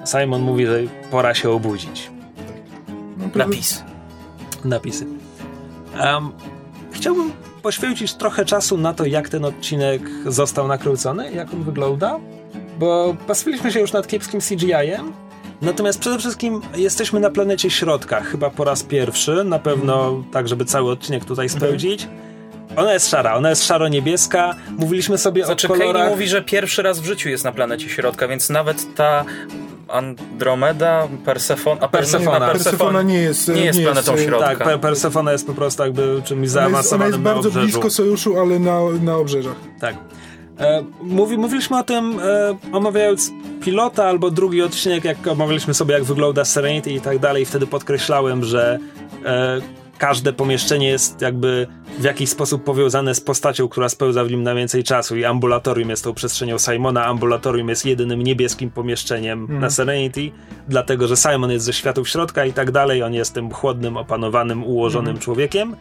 [SPEAKER 1] Simon mówi, że pora się obudzić.
[SPEAKER 3] no,
[SPEAKER 2] Napis.
[SPEAKER 1] Napisy. Um, chciałbym poświęcić trochę czasu na to, jak ten odcinek został nakręcony, jak on wygląda, bo pasywiliśmy się już nad kiepskim CGI-em, natomiast przede wszystkim jesteśmy na planecie środka, chyba po raz pierwszy, na pewno tak, żeby cały odcinek tutaj spełdzić. Ona jest szara, ona jest szaro-niebieska. Mówiliśmy sobie
[SPEAKER 2] Znaczy,
[SPEAKER 1] o
[SPEAKER 2] Kane
[SPEAKER 1] kolorach...
[SPEAKER 2] mówi, że pierwszy raz w życiu jest na planecie środka, więc nawet ta Andromeda, Persefona, a
[SPEAKER 1] Persefona.
[SPEAKER 2] Persefona,
[SPEAKER 3] Persefona nie jest...
[SPEAKER 2] nie jest planetą
[SPEAKER 3] e,
[SPEAKER 2] środka.
[SPEAKER 1] Tak, Per- Persefona jest po prostu jakby czymś
[SPEAKER 3] Ona jest,
[SPEAKER 1] zaawansowanym
[SPEAKER 3] ona jest bardzo blisko sojuszu, ale na, na obrzeżach.
[SPEAKER 1] Tak. E, mówi, mówiliśmy o tym e, omawiając pilota albo drugi odcinek, jak omawialiśmy sobie jak wygląda Serenity i tak dalej. Wtedy podkreślałem, że e, każde pomieszczenie jest jakby w jakiś sposób powiązane z postacią, która spełza w nim na więcej czasu i ambulatorium jest tą przestrzenią Simona. Ambulatorium jest jedynym niebieskim pomieszczeniem na Serenity, dlatego że Simon jest ze światów środka i tak dalej. On jest tym chłodnym, opanowanym, ułożonym człowiekiem.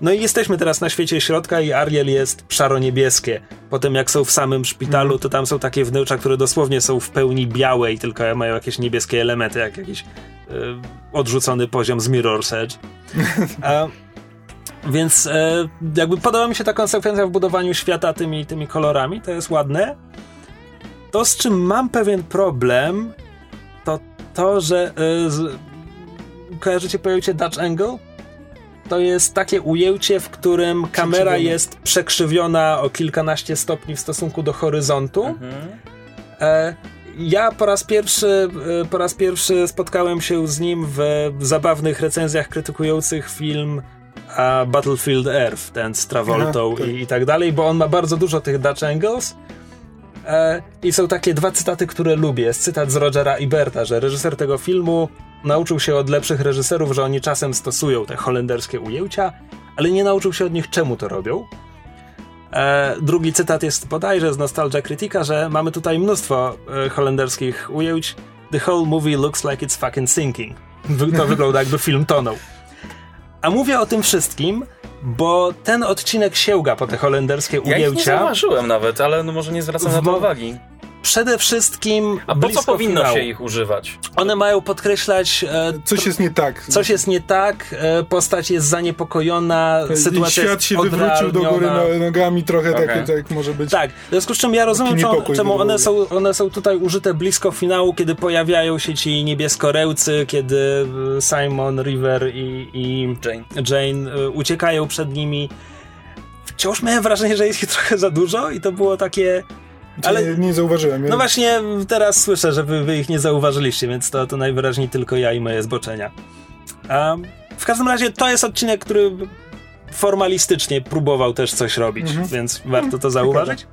[SPEAKER 1] No i jesteśmy teraz na świecie środka i Ariel jest szaro-niebieskie. Potem jak są w samym szpitalu, to tam są takie wnętrza, które dosłownie są w pełni białe i tylko mają jakieś niebieskie elementy, jak jakiś y, odrzucony poziom z Mirror's Edge. A, więc e, jakby podoba mi się ta konsekwencja w budowaniu świata tymi, tymi kolorami, to jest ładne. To, z czym mam pewien problem, to to, że e, z, kojarzycie pojęcie Dutch Angle? To jest takie ujęcie, w którym kamera jest przekrzywiona o kilkanaście stopni w stosunku do horyzontu.
[SPEAKER 2] Mhm.
[SPEAKER 1] E, ja po raz pierwszy e, po raz pierwszy spotkałem się z nim w zabawnych recenzjach krytykujących film Battlefield Earth, ten z Travoltą
[SPEAKER 3] tak.
[SPEAKER 1] i, i tak dalej, bo on ma bardzo dużo tych Dutch Angles. E, I są takie dwa cytaty, które lubię. Jest cytat z Rogera Iberta, że reżyser tego filmu nauczył się od lepszych reżyserów, że oni czasem stosują te holenderskie ujęcia, ale nie nauczył się od nich, czemu to robią. E, drugi cytat jest bodajże z Nostalgia Critica, że mamy tutaj mnóstwo e, holenderskich ujęć. The whole movie looks like it's fucking sinking. To wygląda jakby film tonął. A mówię o tym wszystkim, bo ten odcinek sięga po te holenderskie
[SPEAKER 2] Ja ich nie
[SPEAKER 1] ujęcia.
[SPEAKER 2] zauważyłem nawet, ale no może nie zwracam na to uwagi.
[SPEAKER 1] Przede wszystkim
[SPEAKER 2] A po co powinno
[SPEAKER 1] finału.
[SPEAKER 2] się ich używać?
[SPEAKER 1] One mają podkreślać e,
[SPEAKER 3] Coś jest nie tak.
[SPEAKER 1] coś jest nie tak, e, postać jest zaniepokojona,
[SPEAKER 3] I
[SPEAKER 1] sytuacja
[SPEAKER 3] Świat
[SPEAKER 1] jest
[SPEAKER 3] się wywrócił do góry no, nogami trochę,
[SPEAKER 2] Okej.
[SPEAKER 3] tak, tak może być.
[SPEAKER 1] Tak, w związku z czym ja rozumiem, czemu, czemu one, są, one są tutaj użyte blisko finału, kiedy pojawiają się ci niebieskorełcy, kiedy e, Simon, River i, i
[SPEAKER 2] Jane.
[SPEAKER 1] Jane e, uciekają przed nimi. wciąż miałem wrażenie, że jest ich trochę za dużo i to było takie...
[SPEAKER 3] Ale nie, zauważyłem.
[SPEAKER 1] No właśnie teraz słyszę, że wy, wy, ich nie zauważyliście, więc to, to najwyraźniej tylko ja i moje zboczenia. Um, w każdym razie to jest odcinek, który formalistycznie próbował też coś robić, mhm. więc warto to zauważyć.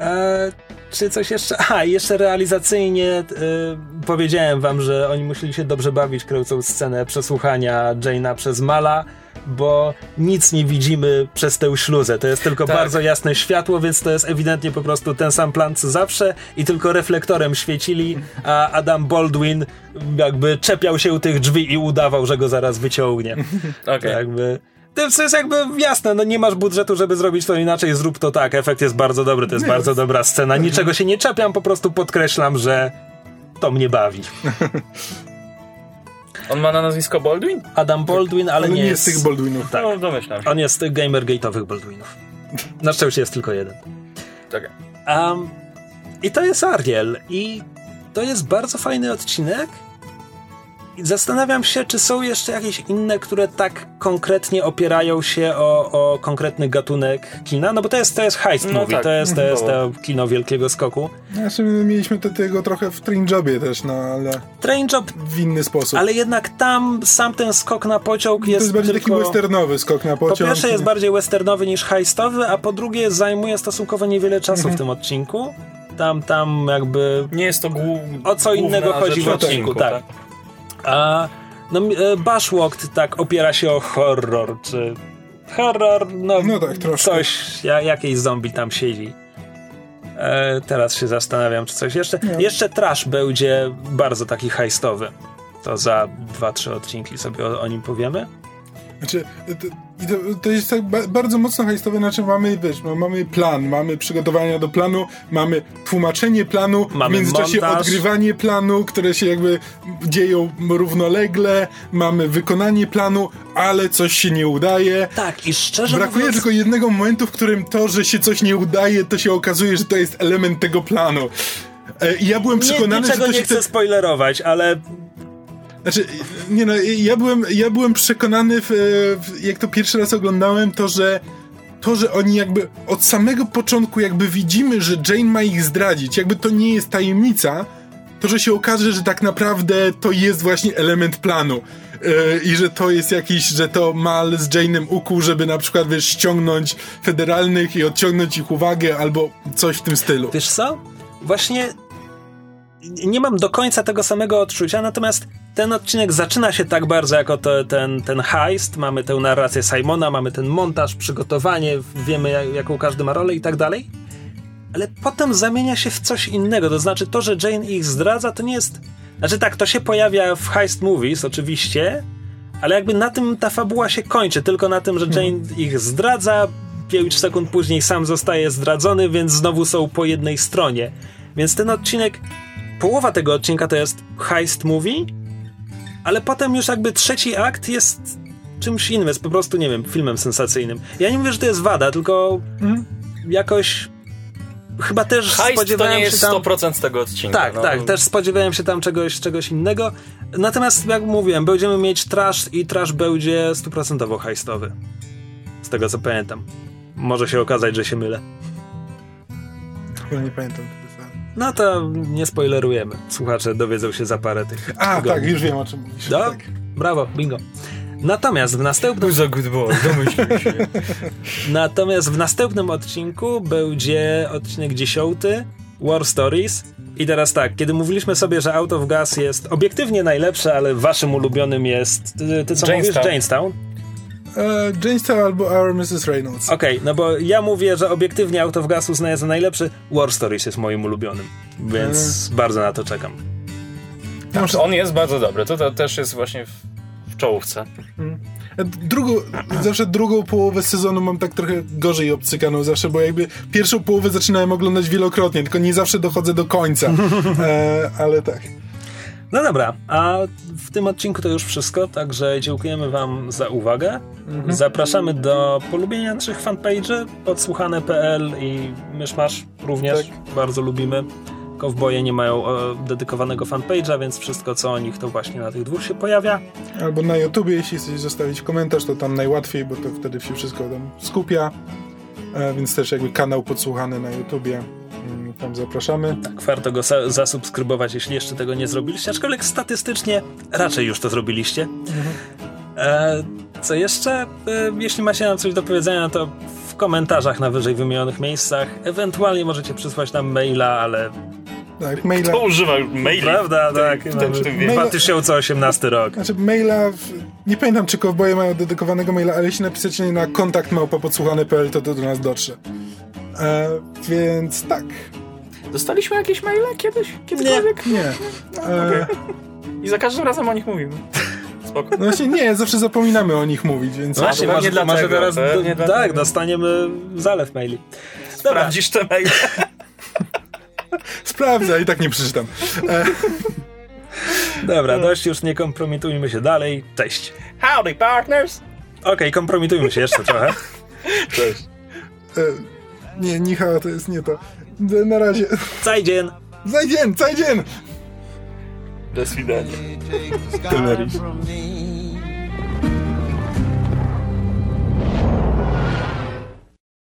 [SPEAKER 1] E, czy coś jeszcze? A, jeszcze realizacyjnie y, powiedziałem wam, że oni musieli się dobrze bawić, kręcąc scenę przesłuchania Jane'a przez Mala, bo nic nie widzimy przez tę śluzę. To jest tylko tak. bardzo jasne światło, więc to jest ewidentnie po prostu ten sam plan co zawsze i tylko reflektorem świecili, a Adam Baldwin jakby czepiał się u tych drzwi i udawał, że go zaraz wyciągnie.
[SPEAKER 2] Okay.
[SPEAKER 1] Jakby to jest jakby jasne, no nie masz budżetu, żeby zrobić to inaczej, zrób to tak, efekt jest bardzo dobry, to jest nie bardzo dobra scena, niczego się nie czepiam, po prostu podkreślam, że to mnie bawi.
[SPEAKER 2] On ma na nazwisko Baldwin?
[SPEAKER 1] Adam Baldwin, ale, ale nie,
[SPEAKER 3] nie
[SPEAKER 1] jest
[SPEAKER 3] z tych Baldwinów.
[SPEAKER 2] Tak. No, domyślam się.
[SPEAKER 1] On jest z tych gamergate'owych Baldwinów. Na szczęście jest tylko jeden.
[SPEAKER 2] Tak.
[SPEAKER 1] Um, I to jest Ariel. I to jest bardzo fajny odcinek. Zastanawiam się, czy są jeszcze jakieś inne, które tak konkretnie opierają się o, o konkretny gatunek kina, no bo to jest, to jest heist no movie, tak. to jest, to jest to kino wielkiego skoku.
[SPEAKER 3] Znaczy, mieliśmy to, tego trochę w Train Jobie też, no ale...
[SPEAKER 1] Train Job...
[SPEAKER 3] W inny sposób.
[SPEAKER 1] Ale jednak tam sam ten skok na pociąg jest
[SPEAKER 3] To jest bardziej
[SPEAKER 1] tylko...
[SPEAKER 3] taki westernowy skok na pociąg.
[SPEAKER 1] Po pierwsze jest bardziej westernowy niż heistowy, a po drugie zajmuje stosunkowo niewiele czasu mhm. w tym odcinku. Tam, tam jakby...
[SPEAKER 2] Nie jest to głów...
[SPEAKER 1] O co innego chodzi w odcinku, tak. tak. A no, e, Bashwalked tak opiera się o horror, czy horror, no,
[SPEAKER 3] no tak, troszkę.
[SPEAKER 1] coś, ja, jakiejś zombie tam siedzi. E, teraz się zastanawiam, czy coś jeszcze. Nie. Jeszcze Trash będzie bardzo taki hajstowy. To za dwa, trzy odcinki sobie o, o nim powiemy.
[SPEAKER 3] Znaczy, to, to, to jest tak ba bardzo mocno hajstowe, znaczy mamy, wiesz, mamy plan, mamy przygotowania do planu, mamy tłumaczenie planu, mamy w międzyczasie montaż. odgrywanie planu, które się jakby dzieją równolegle, mamy wykonanie planu, ale coś się nie udaje.
[SPEAKER 1] Tak, i szczerze
[SPEAKER 3] Brakuje
[SPEAKER 1] mówiąc...
[SPEAKER 3] tylko jednego momentu, w którym to, że się coś nie udaje, to się okazuje, że to jest element tego planu. E, I ja byłem przekonany,
[SPEAKER 1] nie,
[SPEAKER 3] że to
[SPEAKER 1] nie
[SPEAKER 3] się...
[SPEAKER 1] nie chcę spoilerować, ale
[SPEAKER 3] znaczy, nie no, ja byłem, ja byłem przekonany, w, w, jak to pierwszy raz oglądałem, to że to, że oni jakby od samego początku jakby widzimy, że Jane ma ich zdradzić, jakby to nie jest tajemnica, to, że się okaże, że tak naprawdę to jest właśnie element planu. Yy, I że to jest jakiś, że to Mal z Jane'em ukuł, żeby na przykład, wiesz, ściągnąć federalnych i odciągnąć ich uwagę, albo coś w tym stylu.
[SPEAKER 1] Wiesz co? Właśnie nie mam do końca tego samego odczucia, natomiast ten odcinek zaczyna się tak bardzo jako to, ten, ten heist, mamy tę narrację Simona, mamy ten montaż, przygotowanie, wiemy jak, jaką każdy ma rolę i tak dalej, ale potem zamienia się w coś innego, to znaczy to, że Jane ich zdradza, to nie jest... Znaczy tak, to się pojawia w heist movies oczywiście, ale jakby na tym ta fabuła się kończy, tylko na tym, że Jane hmm. ich zdradza, 5 sekund później sam zostaje zdradzony, więc znowu są po jednej stronie. Więc ten odcinek połowa tego odcinka to jest heist movie, ale potem już jakby trzeci akt jest czymś innym, jest po prostu, nie wiem, filmem sensacyjnym. Ja nie mówię, że to jest wada, tylko mm. jakoś chyba też
[SPEAKER 2] Heist
[SPEAKER 1] spodziewałem
[SPEAKER 2] to nie jest
[SPEAKER 1] się tam...
[SPEAKER 2] 100% tego odcinka.
[SPEAKER 1] Tak, no. tak, też spodziewałem się tam czegoś, czegoś innego. Natomiast, jak mówiłem, będziemy mieć trash i trash będzie stuprocentowo heistowy. Z tego co pamiętam. Może się okazać, że się mylę.
[SPEAKER 3] Ja nie pamiętam.
[SPEAKER 1] No to nie spoilerujemy. Słuchacze dowiedzą się za parę tych.
[SPEAKER 3] A, tygodni. tak, już wiem o czym mówisz.
[SPEAKER 1] No?
[SPEAKER 3] Tak.
[SPEAKER 1] Brawo, bingo. Natomiast w następnym.
[SPEAKER 2] Za good boy, się.
[SPEAKER 1] Natomiast w następnym odcinku będzie odcinek dziesiąty War Stories. I teraz tak, kiedy mówiliśmy sobie, że Out of Gas jest obiektywnie najlepsze, ale waszym ulubionym jest. Ty, ty co Jamestown. mówisz? Jamestown.
[SPEAKER 3] E, Jamestown albo Our Mrs. Reynolds.
[SPEAKER 1] Okej, okay, no bo ja mówię, że obiektywnie Out of Gas uznaję za najlepszy. War Stories jest moim ulubionym, więc hmm. bardzo na to czekam.
[SPEAKER 2] Tak, on jest bardzo dobry. To, to też jest właśnie w, w czołówce. Hmm.
[SPEAKER 3] Drugą, zawsze drugą połowę sezonu mam tak trochę gorzej obcykaną zawsze, bo jakby pierwszą połowę zaczynałem oglądać wielokrotnie, tylko nie zawsze dochodzę do końca. E, ale tak.
[SPEAKER 1] No dobra, a w tym odcinku to już wszystko, także dziękujemy Wam za uwagę. Mhm. Zapraszamy do polubienia naszych fanpage'y podsłuchane.pl i Myszmasz również, tak. bardzo lubimy. Kowboje nie mają e, dedykowanego fanpage'a, więc wszystko co o nich to właśnie na tych dwóch się pojawia.
[SPEAKER 3] Albo na YouTubie, jeśli chcecie zostawić komentarz, to tam najłatwiej, bo to wtedy się wszystko tam skupia. E, więc też jakby kanał podsłuchany na YouTubie. Mm, Tam zapraszamy.
[SPEAKER 1] Tak, warto go zasubskrybować, jeśli jeszcze tego nie zrobiliście, aczkolwiek statystycznie raczej już to zrobiliście. E, co jeszcze? E, jeśli macie nam coś do powiedzenia, to w komentarzach na wyżej wymienionych miejscach. Ewentualnie możecie przysłać nam maila, ale
[SPEAKER 3] Tak, maila.
[SPEAKER 2] To używa maili.
[SPEAKER 1] prawda, tak.
[SPEAKER 2] w tym- w tym
[SPEAKER 1] mamy 2018 rok.
[SPEAKER 3] Znaczy maila, w, nie pamiętam czy kowboje mają dedykowanego maila, ale jeśli napiszecie na kontakt małpa.podsłuchany.pl to to do nas dotrze. E, więc tak.
[SPEAKER 2] Dostaliśmy jakieś maile kiedyś? Kiedykolwiek?
[SPEAKER 3] Nie. E,
[SPEAKER 2] I za każdym razem o nich mówimy. Spoko.
[SPEAKER 3] no właśnie nie, zawsze zapominamy o nich mówić, więc...
[SPEAKER 1] No właśnie, może, może
[SPEAKER 2] dlatego,
[SPEAKER 1] teraz do, tak, dostaniemy zalew maili.
[SPEAKER 2] Sprawdzisz te maile.
[SPEAKER 3] Sprawdzę, i tak nie przeczytam. E,
[SPEAKER 1] dobra, dość już nie kompromitujmy się dalej. Cześć.
[SPEAKER 2] Howdy, partners!
[SPEAKER 1] Okej, kompromitujmy się jeszcze trochę.
[SPEAKER 2] Cześć.
[SPEAKER 3] e, nie, Michał, to jest nie to. D- Na razie.
[SPEAKER 1] Zajdzien.
[SPEAKER 3] Zajdzien, zajdzien!
[SPEAKER 2] Do
[SPEAKER 4] me.